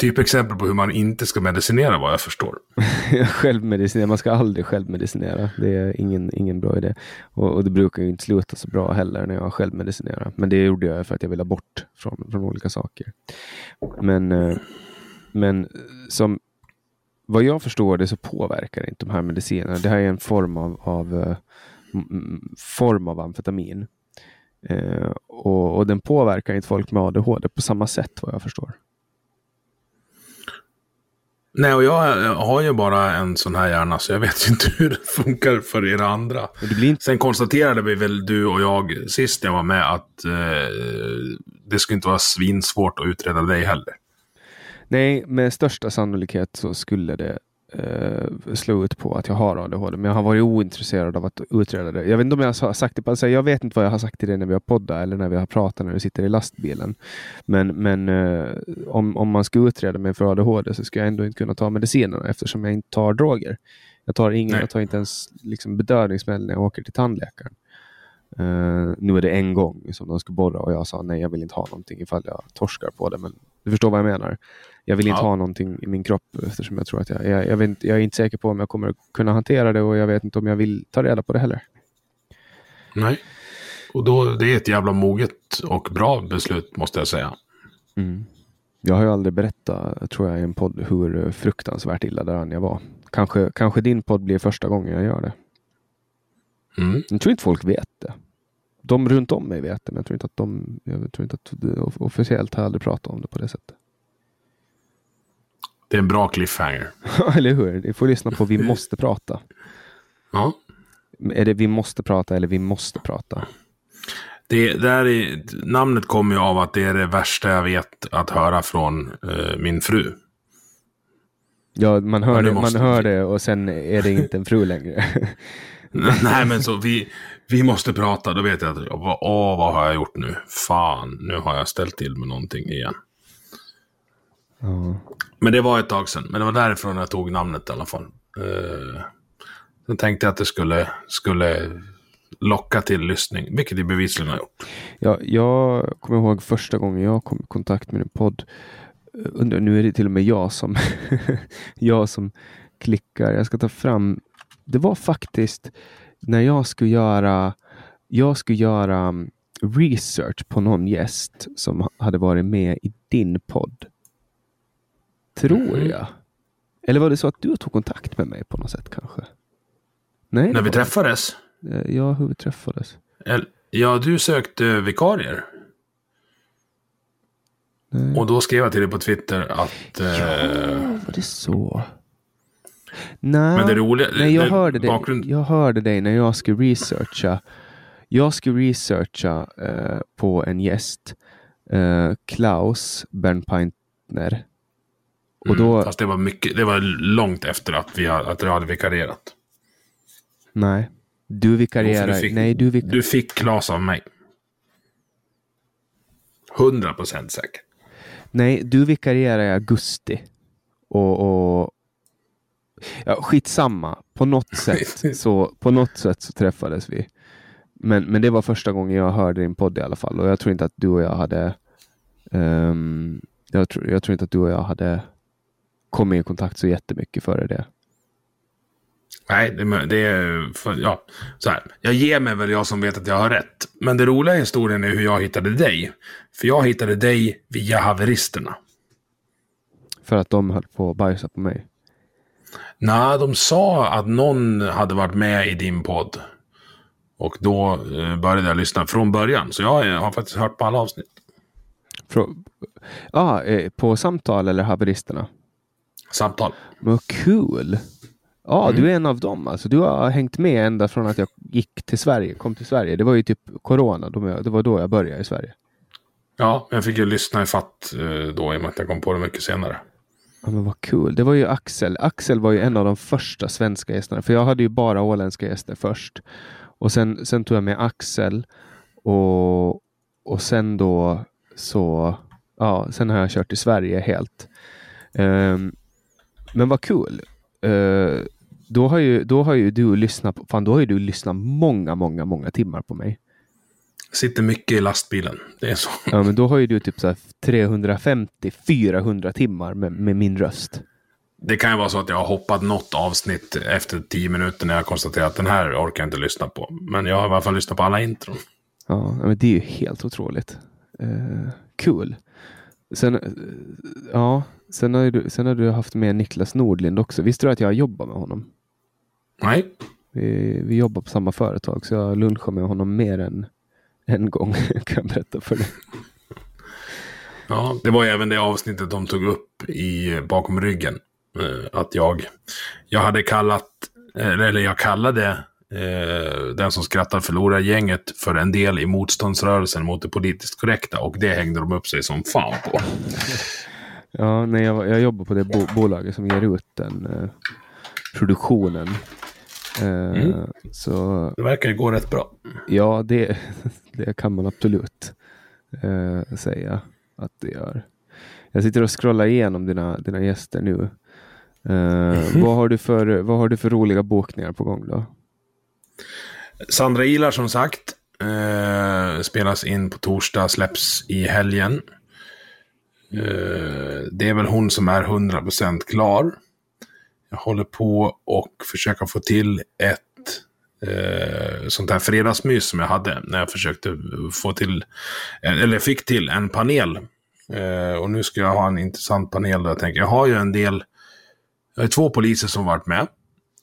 Typ exempel på hur man inte ska medicinera, vad jag förstår. självmedicinera, man ska aldrig självmedicinera. Det är ingen, ingen bra idé. Och, och det brukar ju inte sluta så bra heller när jag självmedicinerar. Men det gjorde jag för att jag ville bort från, från olika saker. Men, eh, men som vad jag förstår det så påverkar inte de här medicinerna. Det här är en form av, av eh, form av amfetamin. Eh, och, och den påverkar inte folk med ADHD på samma sätt vad jag förstår. Nej, och jag har ju bara en sån här hjärna, så jag vet ju inte hur det funkar för er andra. Inte Sen konstaterade vi väl du och jag sist jag var med att eh, det skulle inte vara svinsvårt att utreda dig heller. Nej, med största sannolikhet så skulle det eh, slå ut på att jag har ADHD, men jag har varit ointresserad av att utreda det. Jag vet inte om jag har sagt det, alltså jag vet inte vad jag har sagt till dig när vi har poddat eller när vi har pratat när du sitter i lastbilen. Men, men eh, om, om man ska utreda mig för ADHD så ska jag ändå inte kunna ta medicinerna eftersom jag inte tar droger. Jag tar ingen, Nej. jag tar inte ens liksom, bedövningsmedel när jag åker till tandläkaren. Eh, nu är det en gång som de ska borra och jag sa nej, jag vill inte ha någonting ifall jag torskar på det. Men du förstår vad jag menar. Jag vill inte Ja. ha någonting i min kropp eftersom jag tror att jag, jag, jag, vet, jag är inte säker på om jag kommer kunna hantera det och jag vet inte om jag vill ta reda på det heller. Nej. Och då, det är ett jävla moget och bra beslut måste jag säga. Mm. Jag har ju aldrig berättat, tror jag, i en podd hur fruktansvärt illa däran jag var. Kanske, kanske din podd blir första gången jag gör det. Mm. Jag tror inte folk vet det. De runt om mig vet det, men jag tror inte att de, jag tror inte att officiellt har jag aldrig pratat om det på det sättet. Det är en bra cliffhanger. eller hur? Ni får lyssna på Vi måste prata. Ja. Är det Vi måste prata eller Vi måste prata? Det, där är, namnet kommer ju av att det är det värsta jag vet att höra från eh, min fru. Ja, man hör, Ja, det man hör det och sen är det inte en fru längre. Nej, men så vi, vi måste prata. Då vet jag att, vad- åh, vad har jag gjort nu? Fan, nu har jag ställt till med någonting igen. ja. Men det var ett tag sedan. Men det var därifrån jag tog namnet i alla fall. Uh, sen tänkte jag att det skulle, skulle locka till lyssning, vilket det bevisligen har gjort. Ja, jag kommer ihåg första gången jag kom i kontakt med en podd. Undrar, nu är det till och med jag som, jag som klickar. Jag ska ta fram. Det var faktiskt när jag skulle göra, jag skulle göra mm, research på någon gäst som hade varit med i din podd. Tror Mhm. jag. Eller var det så att du tog kontakt med mig på något sätt kanske? Nej, När vi träffades. Eh, Ja, hur vi träffades. Ja, du sökte vikarier. Nej. Och då skrev jag till dig på Twitter att... eh, Var det så? Nej, Men det roliga- nej jag, det- hörde dig, bakgrund- jag hörde dig när jag skulle researcha. Jag skulle researcha eh, på en gäst. Eh, Klaus Bernpaintner. Och då, mm, fast det var, mycket, det var långt efter att, vi, att jag hade vikarierat. nej. Du vikarierar. du fick, nej, du, vik- du fick Klas av mig. 100 procent säker. nej, du vikarierar i augusti. Och, och ja, skitsamma. På något sätt så, på något sätt så träffades vi. Men, men det var första gången jag hörde din podd i alla fall. Och jag tror inte att du och jag hade ehm, jag, tror, jag tror inte att du och jag hade kommit i kontakt så jättemycket före det. Nej, det, det är... För, ja, så här. Jag ger mig väl jag som vet att jag har rätt. Men det roliga i historien är hur jag hittade dig. För jag hittade dig via haveristerna. För att de höll på att bajsa på mig. Nej, de sa att någon hade varit med i din podd. Och då eh, började jag lyssna från början. Så jag har faktiskt hört på alla avsnitt. Frå- ah, eh, på samtal eller haveristerna? Samtal. Vad kul! Ja, Mm. du är en av dem alltså. Du har hängt med ända från att jag gick till Sverige, kom till Sverige. Det var ju typ corona, det var då jag började i Sverige. Ja, jag fick ju lyssna i fatt eh, då i och med att jag kom på det mycket senare. Ja, men vad kul. Det var ju Axel. Axel var ju en av de första svenska gästerna. För jag hade ju bara åländska gäster först. Och sen, sen tog jag med Axel. Och, och sen då så, ja, sen har jag kört i Sverige helt. Um, men vad kul. Eh, då, har ju, då har ju du lyssnat på, fan då har ju du lyssnat många, många, många timmar på mig. Sitter mycket i lastbilen. Det är så. Ja, men då har ju du typ så här 350-400 timmar med, med min röst. Det kan ju vara så att jag har hoppat något avsnitt efter tio minuter när jag konstaterar att den här orkar jag inte lyssna på. Men jag har i alla fall lyssnat på alla intron. Ja, men det är ju helt otroligt. Eh, kul. Sen, eh, ja, sen har, du, sen har du haft med Niklas Nordlind också. Visste du att jag jobbar med honom? Nej, Vi, vi jobbar på samma företag så jag lunchar med honom mer än en gång kan jag berätta för dig. Ja, det var ju även det avsnittet de tog upp i bakom ryggen. Eh, Att jag, jag hade kallat, eller jag kallade eh, Den som skrattar förlorar gänget för en del i motståndsrörelsen mot det politiskt korrekta och det hängde de upp sig som fan på. Ja, nej, jag, jag jobbar på det bo bolaget som ger ut den eh, produktionen. Eh, Mm. Så Det verkar ju gå rätt bra. ja, det, det kan man absolut eh, säga att det gör. Jag sitter och scrollar igenom dina, dina gäster nu. Eh, vad, har du för, vad har du för roliga bokningar på gång då? Sandra Ilar som sagt. Eh, spelas in på torsdag, släpps i helgen. Eh, det är väl hon som är 100% klar. Jag håller på och försöka få till ett eh, sånt här fredagsmys som jag hade när jag försökte få till, eller fick till en panel. Eh, och nu ska jag ha en intressant panel där jag tänker, jag har ju en del, jag har två poliser som varit med.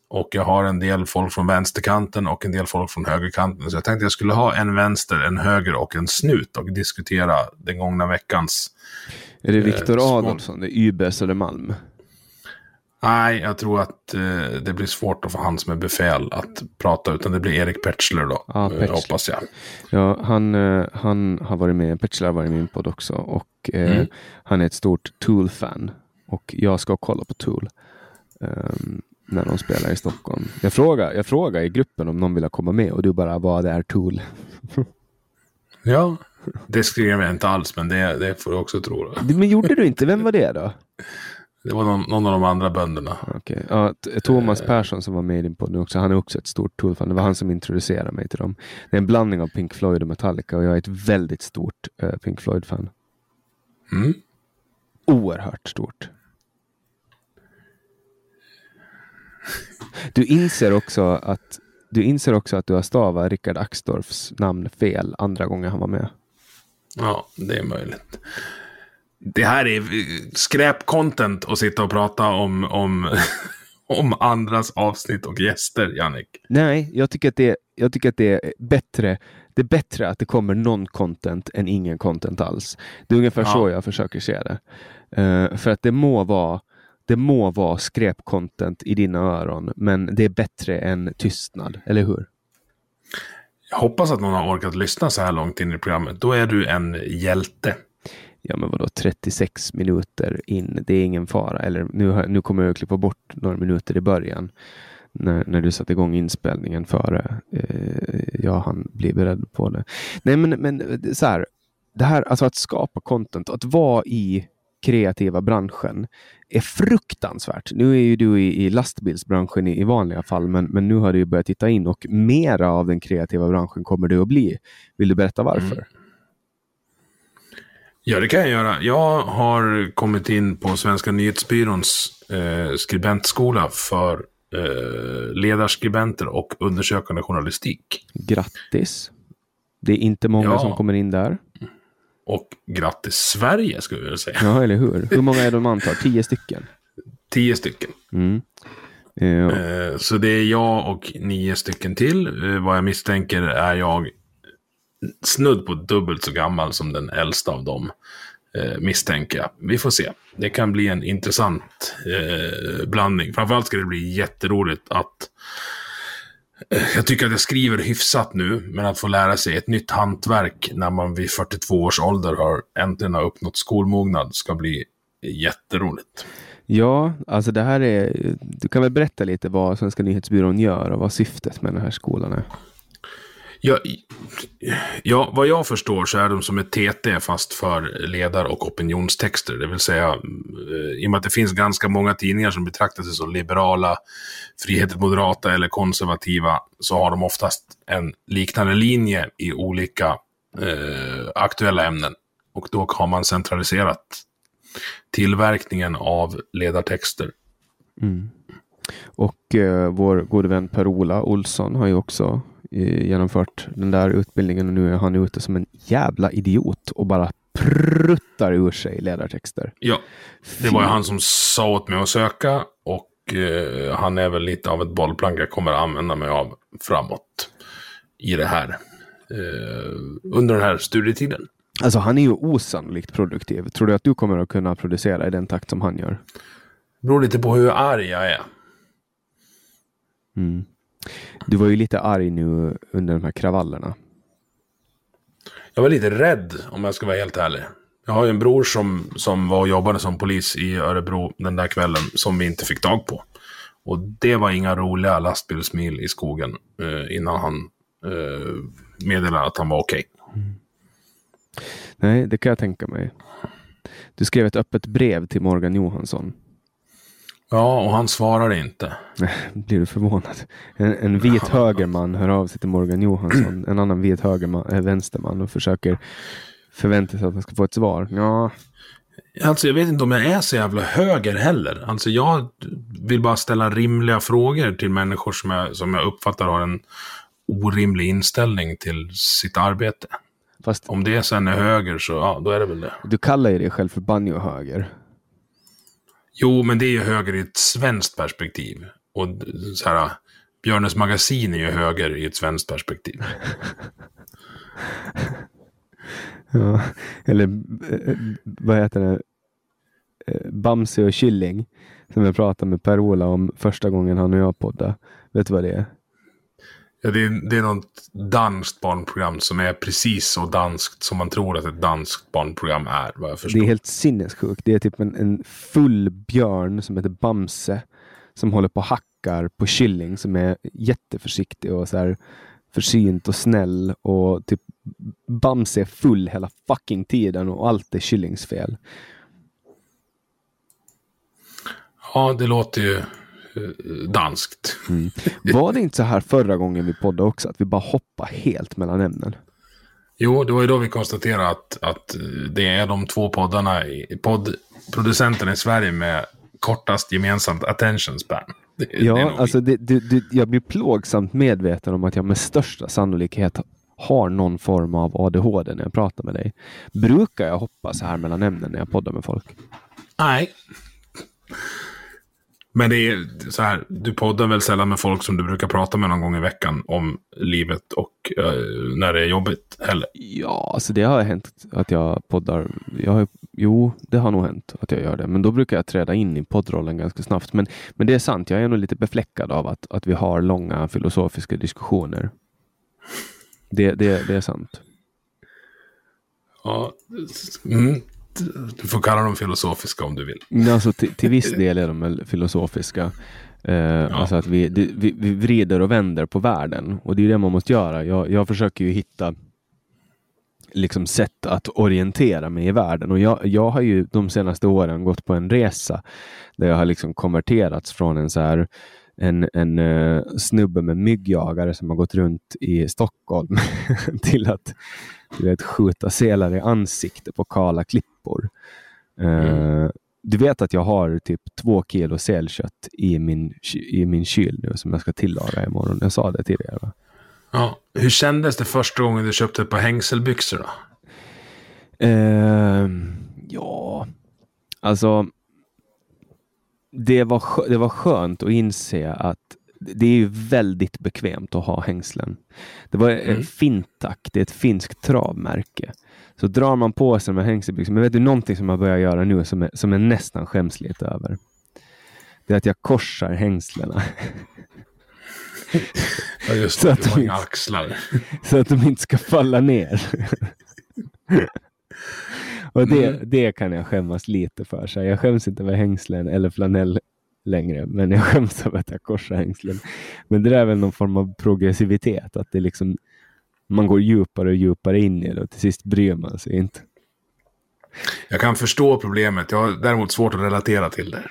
Och jag har en del folk från vänsterkanten och en del folk från högerkanten. Så jag tänkte jag skulle ha en vänster, en höger och en snut och diskutera den gångna veckans. Är det Eh, Viktor svårt. Adolfsson? Det är Ybes Södermalm? Nej, jag tror att eh, det blir svårt att få han som är befäl att prata, utan det blir Erik Petschler då. Ja, eh, Petschler. hoppas jag. Ja, han, eh, han har varit med, Petschler har varit med i min podd också och eh, Mm. han är ett stort Tool-fan. Och jag ska kolla på Tool ehm, när de spelar i Stockholm. Jag frågar, jag frågar i gruppen om någon vill komma med och du bara, vad är Tool? Ja, det skrev jag inte alls, men det, det får du också tro. Då. Men gjorde du inte? Vem var det då? Det var någon, någon av de andra bönderna. Okej. Ja, T- Thomas Persson som var med i din podd nu också, han är också ett stort Tool-fan. Det var han som introducerade mig till dem. Det är en blandning av Pink Floyd och Metallica och jag är ett väldigt stort eh, Pink Floyd-fan. Mm. oerhört stort. Du inser också att du inser också att du har stavat Rickard Axdorffs namn fel andra gången han var med. Ja, det är möjligt. Det här är skräp-content att sitta och prata om, om, om andras avsnitt och gäster, Jannik. Nej, jag tycker att det, jag tycker att det är bättre. Det är bättre att det kommer någon content än ingen content alls. Det är ungefär Ja. så jag försöker se det. Eh, för att det må vara det må vara skräp-content i dina öron, men det är bättre än tystnad, eller hur? Jag hoppas att någon har orkat lyssna så här långt in i programmet. Då är du en hjälte. Ja, men vadå 36 minuter in? Det är ingen fara. Eller nu, har- nu kommer jag att klippa bort några minuter i början. När, när du satte igång inspelningen före eh, jag hann bli beredd på det. Nej, men, men så här. Det här, alltså att skapa content, att vara i kreativa branschen är fruktansvärt. Nu är ju du i, i lastbilsbranschen i, i vanliga fall, men, men nu har du ju börjat titta in och mera av den kreativa branschen kommer du att bli. Vill du berätta varför? Mm. Ja, det kan jag göra. Jag har kommit in på Svenska nyhetsbyråns eh, skribentskola för eh, ledarskribenter och undersökande journalistik. Grattis! Det är inte många Ja. som kommer in där. Och grattis Sverige, skulle jag vilja säga. Ja, eller hur? Hur många är de antar? Tio stycken? Tio stycken. Mm. Eh, Eh, så det är jag och nio stycken till. Eh, vad jag misstänker är jag snudd på dubbelt så gammal som den äldsta av dem. Eh, misstänker jag. Vi får se. Det kan bli en intressant eh, blandning. Framförallt ska det bli jätteroligt att eh, jag tycker att jag skriver hyfsat nu, men att få lära sig ett nytt hantverk när man vid 42 års ålder har äntligen har uppnått skolmognad ska bli jätteroligt. ja, alltså det här är... Du kan väl berätta lite vad Svenska nyhetsbyrån gör och vad syftet med den här skolan är? Ja, ja, vad jag förstår så är de som ett TT fast för ledar och opinionstexter. Det vill säga, eh, i och med att det finns ganska många tidningar som betraktar sig som liberala, frihetligt moderata eller konservativa, så har de oftast en liknande linje i olika eh, aktuella ämnen. Och då har man centraliserat tillverkningen av ledartexter. Mm. Och eh, vår gode vän Per-Ola Olsson har ju också genomfört den där utbildningen och nu är han ute som en jävla idiot och bara pruttar ur sig ledartexter. Ja, det var ju han som sa åt mig att söka och eh, han är väl lite av ett bollplank jag kommer att använda mig av framåt i det här. Eh, under den här studietiden. Alltså han är ju osannolikt produktiv. Tror du att du kommer att kunna producera i den takt som han gör? Beror lite på hur arg jag är. Mm. Du var ju lite arg nu under de här kravallerna. Jag var lite rädd om jag ska vara helt ärlig. Jag har ju en bror som, som var och jobbade som polis i Örebro den där kvällen som vi inte fick tag på. Och det var inga roliga lastbilsmil i skogen eh, innan han eh, meddelade att han var okej. Okay. Mm. Nej, det kan jag tänka mig. Du skrev ett öppet brev till Morgan Johansson. Ja, och han svarade inte. Blir du förvånad? En, en vit högerman hör av sig till Morgan Johansson, en annan vit högerman, äh, vänsterman och försöker förvänta sig att han ska få ett svar. Ja. Alltså jag vet inte om jag är så jävla höger heller. Alltså jag vill bara ställa rimliga frågor till människor som jag, som jag uppfattar har en orimlig inställning till sitt arbete. Fast om det sen är höger så ja, då är det väl det. Du kallar ju dig själv för banjo-höger. Jo, men det är ju höger i ett svenskt perspektiv. Och så här, Björnes magasin är ju höger i ett svenskt perspektiv. ja, eller eh, vad heter det? Eh, Bamse och Killing. Som jag pratade med Per-Ola om första gången han och jag poddade. Vet du vad det är? Ja, det, är, det är något danskt barnprogram som är precis så danskt som man tror att ett danskt barnprogram är. Vad jag förstår. Det är helt sinnessjukt. Det är typ en, en full björn som heter Bamse som håller på och hackar på Killing som är jätteförsiktig och så här försynt och snäll och typ Bamse är full hela fucking tiden och allt är Killings fel. Ja, det låter ju danskt. Mm. Var det inte så här förra gången vi poddade också, att vi bara hoppar helt mellan ämnen? Jo, det var ju då vi konstaterade att, att det är de två poddarna, poddproducenterna i Sverige med kortast gemensamt attention span. Det, ja, det alltså det, det, jag blir plågsamt medveten om att jag med största sannolikhet har någon form av ADHD när jag pratar med dig. Brukar jag hoppa så här mellan ämnen när jag poddar med folk? Nej. Men det är så här, du poddar väl sällan med folk som du brukar prata med någon gång i veckan om livet och uh, när det är jobbigt heller? Ja, alltså det har hänt att jag poddar. Jag har, jo, det har nog hänt att jag gör det, men då brukar jag träda in i poddrollen ganska snabbt. Men, men det är sant, jag är nog lite befläckad av att, att vi har långa filosofiska diskussioner. Det, det, det är sant. Ja, mm. Du får kalla dem filosofiska om du vill. Alltså, till, till viss del är de filosofiska. Eh, ja. Alltså att vi, vi, vi, vrider och vänder på världen och det är det man måste göra. Jag, jag försöker ju hitta liksom sätt att orientera mig i världen och jag, jag har ju de senaste åren gått på en resa där jag har liksom konverterats från en så här en, en uh, snubbe med myggjagare som har gått runt i Stockholm till att du vet, skjuta selar i ansikte på kala klippor. Uh, Du vet att jag har typ två kilo selkött i min, i min kyl nu som jag ska tillaga imorgon. Jag sa det tidigare. Va? Ja. Hur kändes det första gången du köpte ett par hängselbyxor? Då? Uh, ja, alltså det var, det var skönt att inse att det är ju väldigt bekvämt att ha hängslen. Det var mm. Fintac, det är ett finskt travmärke. Så drar man på sig de här hängselbyxorna, men vet du någonting som jag börjar göra nu som är, som är nästan skäms lite över? Det är att jag korsar hängslena. ja, just det. Så att, de inte, axlar. så att de inte ska falla ner. Och det, mm. det kan jag skämmas lite för. Så jag skäms inte över hängslen eller flanell längre, men jag skäms över att jag korsar hängslen. Men det är väl någon form av progressivitet, att det liksom, man går djupare och djupare in i det och till sist bryr man sig inte. Jag kan förstå problemet. Jag har däremot svårt att relatera till det.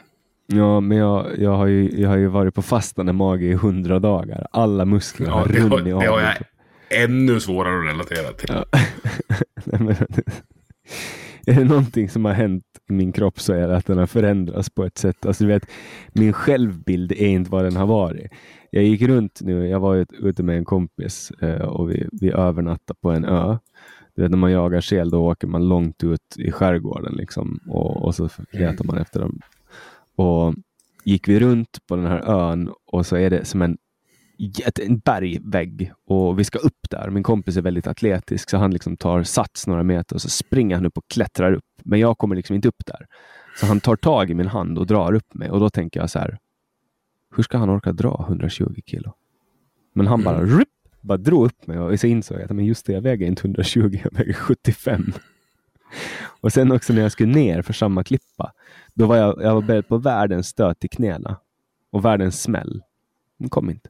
Ja, men jag, jag, har, ju, jag har ju varit på fastande mage i hundra dagar. Alla muskler har ja, runnit av. Det har jag ännu svårare att relatera till. Ja. är det någonting som har hänt i min kropp så är det att den har förändrats på ett sätt. Alltså, du vet, min självbild är inte vad den har varit. Jag gick runt nu, jag var ute med en kompis eh, och vi, vi övernattade på en ö. Du vet, när man jagar sel då åker man långt ut i skärgården liksom, och, och så letar man efter dem. Och gick vi runt på den här ön och så är det som en en bergvägg och vi ska upp där. Min kompis är väldigt atletisk så han liksom tar sats några meter och så springer han upp och klättrar upp. Men jag kommer liksom inte upp där. Så han tar tag i min hand och drar upp mig och då tänker jag så här. Hur ska han orka dra 120 kilo? Men han bara, rup, bara drog upp mig och så insåg jag att men just det, jag väger inte 120, jag väger 75. Och sen också när jag skulle ner för samma klippa, då var jag, jag var beredd på världens stöt i knäna och världens smäll. Den kom inte.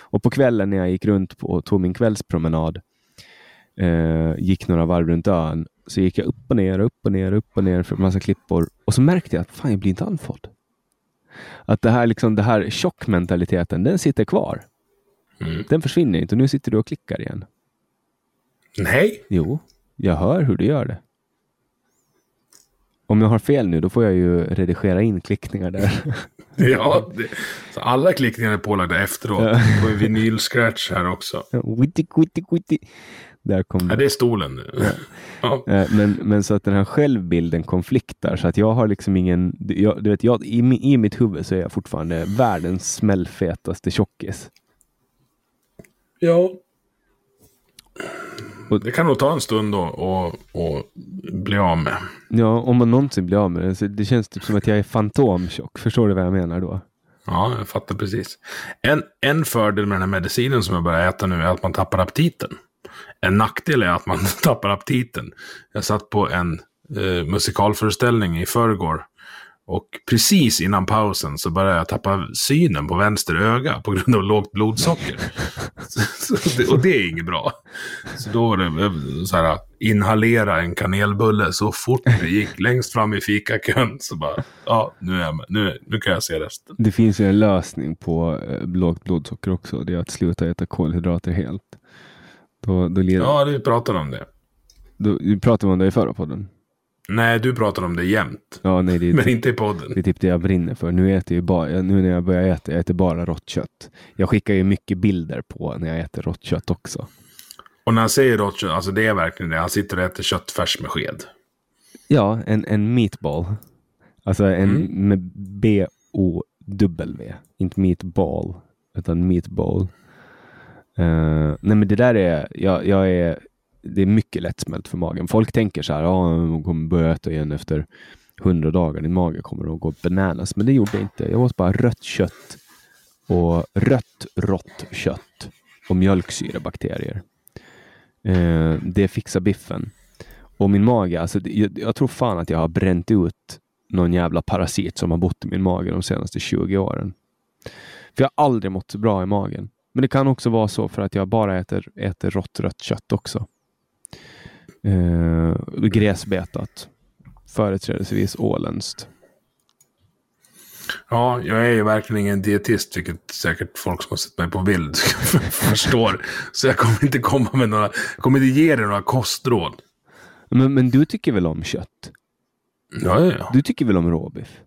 Och på kvällen när jag gick runt på, och tog min kvällspromenad, eh, gick några varv runt ön, så gick jag upp och ner, upp och ner, upp och ner för en massa klippor. Och så märkte jag att fan, jag blir inte andfådd. Att det här, liksom, det här tjockmentaliteten, den sitter kvar. Mm. Den försvinner inte och nu sitter du och klickar igen. Nej, Jo, jag hör hur du gör det. Om jag har fel nu, då får jag ju redigera in klickningar där. ja, det, så alla klickningar är pålagda efteråt. Ja. Det var en vinylscratch här också. Witty, witty, witty. Där kom Ja, det. är stolen nu. Ja. Eh, Men, men så att den här självbilden konfliktar så att jag har liksom ingen, jag, du vet, jag, i, i mitt huvud så är jag fortfarande världens smällfetaste tjockis. ja. Och- Det kan nog ta en stund då och, och bli av med. Ja, om man någonsin blir av med det. Det känns typ som att jag är fantomtjock. Förstår du vad jag menar då? Ja, jag fattar precis. En, en fördel med den här medicinen som jag börjar äta nu är att man tappar aptiten. En nackdel är att man tappar aptiten. Jag satt på en eh, musikalföreställning i förrgår. Och precis innan pausen så började jag tappa synen på vänster öga på grund av lågt blodsocker. så, så det, och det är inget bra. Så då var det eh, så här, inhalera en kanelbulle så fort det gick längst fram i fikakön. Så bara, ja, nu, är jag. Nu, nu kan jag se resten. Det finns ju en lösning på eh, lågt blodsocker också. Det är att sluta äta kolhydrater helt. Då, då, leder, Ja, du pratade om det. då, vi pratade om det i förra podden. Nej, du pratar om det jämt. Ja, nej, det är, Men typ, inte i podden. det är typ det jag brinner för. Nu äter jag bara, nu när jag börjar äta, jag äter bara rått kött. Jag skickar ju mycket bilder på när jag äter rått kött också. Och när jag säger rått kött, alltså det är verkligen det. Han sitter och äter köttfärs med sked. Ja, en, en meatball. Alltså en Mm. med B-O-W. Inte meatball, utan meatball. Uh, nej men det där är, jag, jag är, det är mycket lättsmält för magen. Folk tänker så här, ja, hon kommer börja äta igen efter hundra dagar. Din mage kommer att gå bananas. Men det gjorde jag inte. Jag åt bara rött kött och rött rått kött och mjölksyrebakterier. Uh, eh, det fixar biffen. Och min mage, alltså, jag, jag tror fan att jag har bränt ut någon jävla parasit som har bott i min mage de senaste 20 åren. För jag har aldrig mått så bra i magen. Men det kan också vara så för att jag bara äter, äter rått rött kött också. Eh, gräsbetat. Företrädesvis åländskt. Ja, jag är ju verkligen ingen dietist, vilket säkert folk som har sett mig på bild förstår. Så jag kommer inte komma med några, kommer inte ge dig några kostråd. Men, men du tycker väl om kött? Ja, ja, ja. Du tycker väl om råbiff?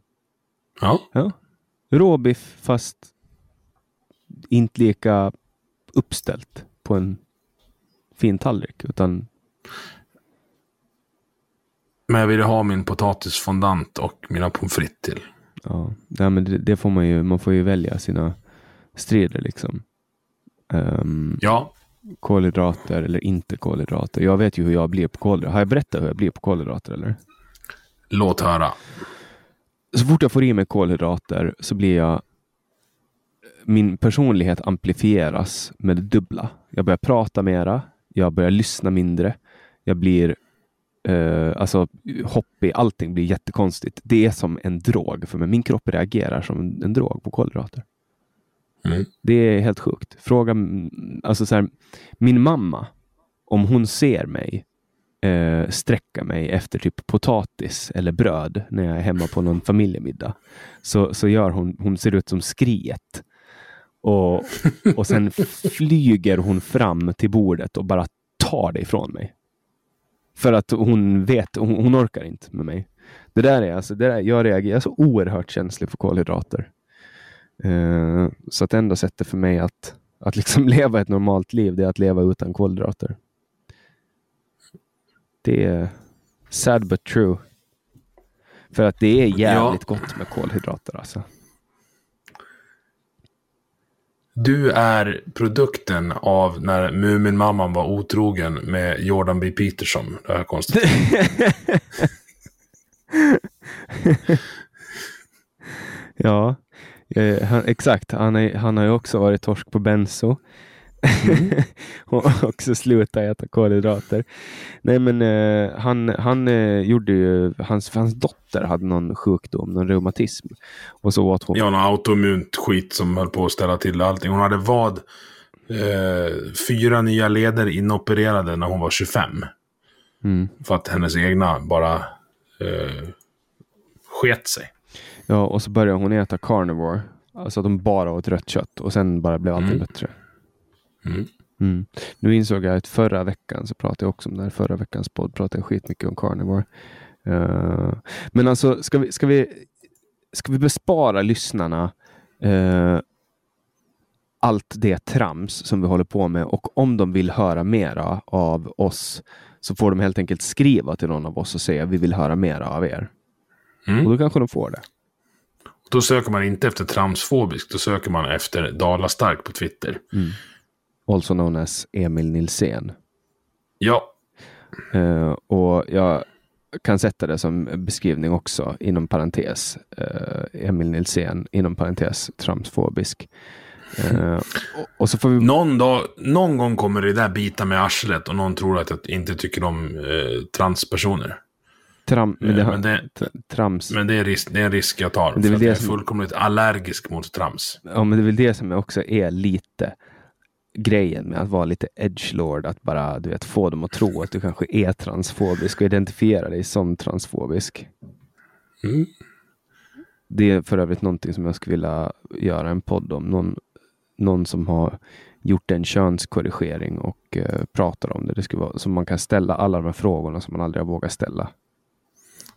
ja. Ja. Råbiff fast inte lika uppställt på en fin tallrik. Utan Men jag vill ju ha min potatisfondant och mina pommes frites till. ja, nej, men det, det får man ju. Man får ju välja sina strider liksom. Ehm, Ja, kolhydrater eller inte kolhydrater. Jag vet ju hur jag blir på kolhydrater. Har jag berättat hur jag blir på kolhydrater eller? låt höra. Så fort jag får i mig kolhydrater så blir jag min personlighet amplifieras med det dubbla. Jag börjar prata mera. Jag börjar lyssna mindre. Jag blir eh, alltså hoppig. Allting blir jättekonstigt. Det är som en drog för mig. Min kropp reagerar som en, en drog på kolhydrater. Mm. Det är helt sjukt. Fråga, alltså så här, min mamma, om hon ser mig eh, sträcka mig efter typ potatis eller bröd när jag är hemma på någon familjemiddag, så, så gör hon, hon ser ut som skriet. Och, och sen flyger hon fram till bordet och bara tar det ifrån mig. För att hon vet, hon, hon orkar inte med mig. Det där är alltså, det där, jag reagerar så oerhört känslig för kolhydrater. Eh, så att enda sättet för mig att, att liksom leva ett normalt liv, det är att leva utan kolhydrater. Det är sad but true. För att det är jävligt gott med kolhydrater alltså. Du är produkten av när Muminmamman var otrogen med Jordan B. Peterson. Det har jag konstaterat. Ja, Eh, han, exakt, han, är, han har ju också varit torsk på benzo. Mm. och också sluta äta kolhydrater. Nej men eh, han, han eh, gjorde ju, hans, hans dotter hade någon sjukdom, någon reumatism. Och så åt hon. Ja, någon autoimmunt skit som höll på att ställa till allting. Hon hade vad? Eh, fyra nya leder inopererade när hon var 25. Mm. För att hennes egna bara eh, sket sig. Ja, och så började hon äta carnivore. Alltså att hon bara åt rött kött och sen bara blev allting Mm. bättre. Mm. Mm. Nu insåg jag att förra veckan så pratade jag också om det här. Förra veckans podd pratade jag skitmycket om carnivore. Eh, men alltså, ska vi, ska vi, ska vi bespara lyssnarna eh, allt det trams som vi håller på med och om de vill höra mera av oss så får de helt enkelt skriva till någon av oss och säga vi vill höra mera av er. Mm. Och då kanske de får det. Då söker man inte efter tramsfobisk, då söker man efter Dala Stark på Twitter. Also known as Emil Nilsén. Ja, Eh, och jag kan sätta det som beskrivning också inom parentes. Eh, Emil Nilsén inom parentes tramsfobisk. Eh, och, och så får vi... någon, dag, någon gång kommer det där bita med arslet och någon tror att jag inte tycker om eh, transpersoner. Tram, men det, har- men det- trams. Men det är, risk, det är en risk jag tar. Det är väl det jag är som- fullkomligt allergisk mot trams. Ja, men det är väl det som också är lite grejen med att vara lite edgelord. Att bara du vet, få dem att tro att du kanske är transfobisk och identifiera dig som transfobisk. Mm. Det är för övrigt någonting som jag skulle vilja göra en podd om. Någon, någon som har gjort en könskorrigering och eh, pratar om det. det skulle vara, så man kan ställa alla de här frågorna som man aldrig har vågat ställa.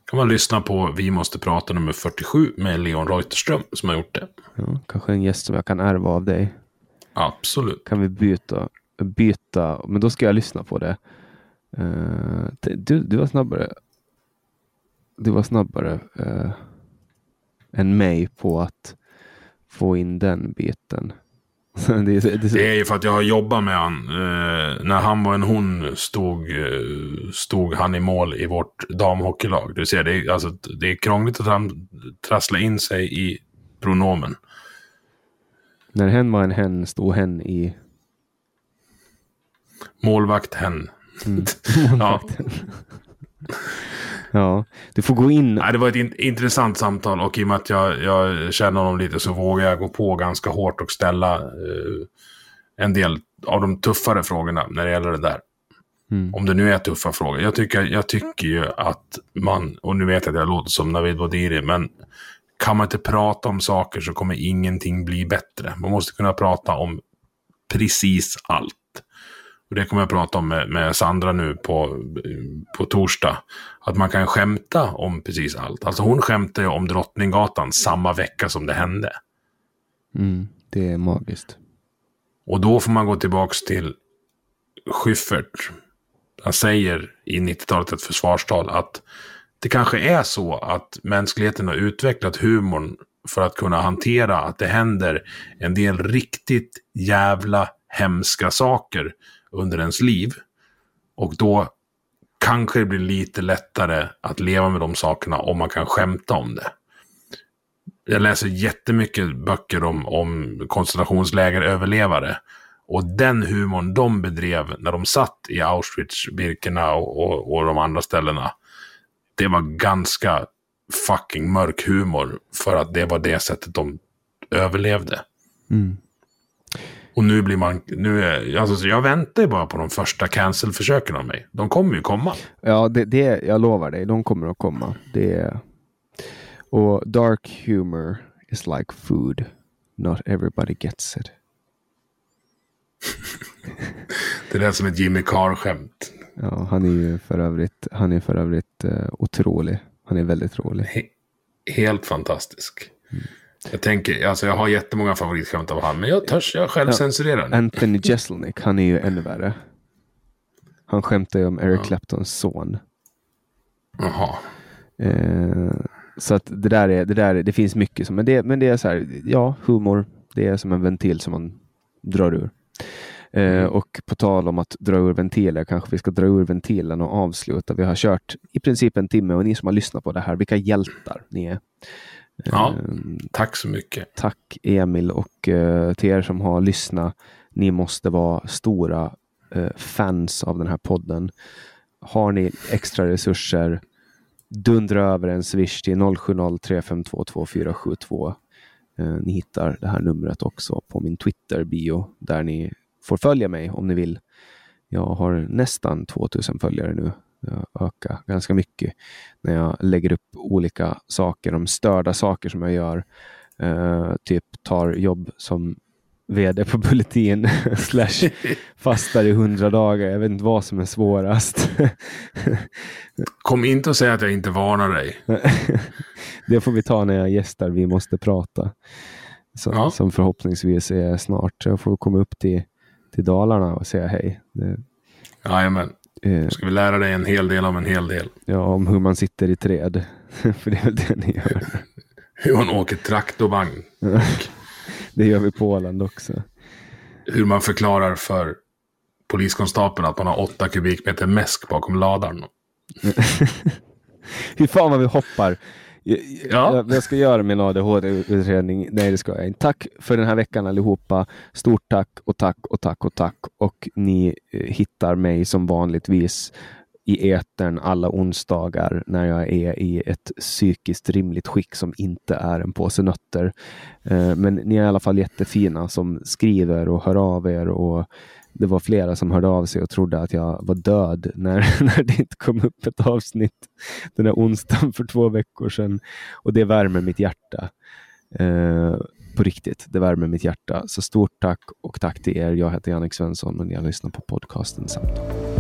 kan man lyssna på Vi måste prata nummer 47 med Leon Reuterström som har gjort det. Ja, kanske en gäst som jag kan ärva av dig. Absolut. Kan vi byta? byta men då ska jag lyssna på det. T- du, du var snabbare. Du var snabbare eh, än mig på att få in den biten. det är, det är, Det är ju för att jag har jobbat med han. Eh, när han var en hon stod, stod han i mål i vårt damhockeylag. Du ser, det är, alltså, det är krångligt att han trassla in sig i pronomen. När hen var en hen stod hen i... Målvakt hen. ja. Ja, du får gå in. Nej, det var ett in intressant samtal och i och med att jag, jag känner honom lite så vågar jag gå på ganska hårt och ställa eh, en del av de tuffare frågorna när det gäller det där. Mm. Om det nu är tuffa frågor. Jag tycker, jag tycker ju att man, och nu vet jag att jag låter som Navid Bodiri, men kan man inte prata om saker så kommer ingenting bli bättre. Man måste kunna prata om precis allt. Och det kommer jag prata om med, med Sandra nu på, på torsdag. Att man kan skämta om precis allt. Alltså hon skämtar ju om Drottninggatan samma vecka som det hände. Mm, det är magiskt. Och då får man gå tillbaks till Schyffert. Han säger i 90-talet ett försvarstal att det kanske är så att mänskligheten har utvecklat humorn för att kunna hantera att det händer en del riktigt jävla hemska saker under ens liv. Och då kanske det blir lite lättare att leva med de sakerna om man kan skämta om det. Jag läser jättemycket böcker om, om koncentrationslägeröverlevare. Och den humorn de bedrev när de satt i Auschwitz, Birkenau och, och de andra ställena. Det var ganska fucking mörk humor. För att det var det sättet de överlevde. Mm. Och nu blir man, nu är, alltså så jag väntar bara på de första cancel-försöken av mig. De kommer ju komma. Ja, det, det, jag lovar dig, de kommer att komma. Det. Och dark humor is like food. Not everybody gets it. Det lät som ett Jimmy Carr-skämt. Ja, han är ju för övrigt, han är för övrigt uh, otrolig. Han är väldigt rolig. He helt fantastisk. Jag tänker, alltså jag har jättemånga favoritskämt av han, men jag törs, jag själv censurerar nu. Anthony Jeselnik, han är ju ännu värre. Han skämtar ju om Eric Claptons son. Jaha. Eh, så att det där är, det där är, det finns mycket som, men det, men det är så här, ja, humor, det är som en ventil som man drar ur. Eh, och på tal om att dra ur ventiler, kanske vi ska dra ur ventilen och avsluta. Vi har kört i princip en timme och ni som har lyssnat på det här, vilka hjältar ni är. Ja, Eh, tack så mycket. Tack Emil och eh, till er som har lyssnat. Ni måste vara stora eh, fans av den här podden. Har ni extra resurser, dundra över en swish till 0703522472. Eh, ni hittar det här numret också på min Twitter-bio där ni får följa mig om ni vill. Jag har nästan 2000 följare nu. Jag ökar ganska mycket när jag lägger upp olika saker, om störda saker som jag gör. Eh, typ tar jobb som vd på Bulletin slash fastar i hundra dagar. Jag vet inte vad som är svårast. Kom inte och säg att jag inte varnar dig. det får vi ta när jag gästar Vi måste prata. Som, Ja. som förhoppningsvis är snart. Jag får komma upp till, till Dalarna och säga hej. Det, Jajamän. eh, Ska vi lära dig en hel del av en hel del. ja, om hur man sitter i träd. För det är väl det ni gör. Hur man åker traktorvagn. Det gör vi på Åland också. Hur man förklarar för poliskonstapeln att man har åtta kubikmeter mäsk bakom ladan. Hur fan vad vi hoppar. Ja. jag, jag ska göra min ADHD-utredning. Nej, det ska jag inte. Tack för den här veckan allihopa. Stort tack och tack och tack och tack. Och ni eh, hittar mig som vanligtvis i etern alla onsdagar när jag är i ett psykiskt rimligt skick som inte är en påse nötter. Eh, Men ni är i alla fall jättefina som skriver och hör av er och det var flera som hörde av sig och trodde att jag var död när, när det inte kom upp ett avsnitt den här onsdagen för två veckor sedan. Och det värmer mitt hjärta. Eh, på riktigt, det värmer mitt hjärta. Så stort tack och tack till er. Jag heter Jannik Svensson och ni har lyssnat på podcasten Samtal.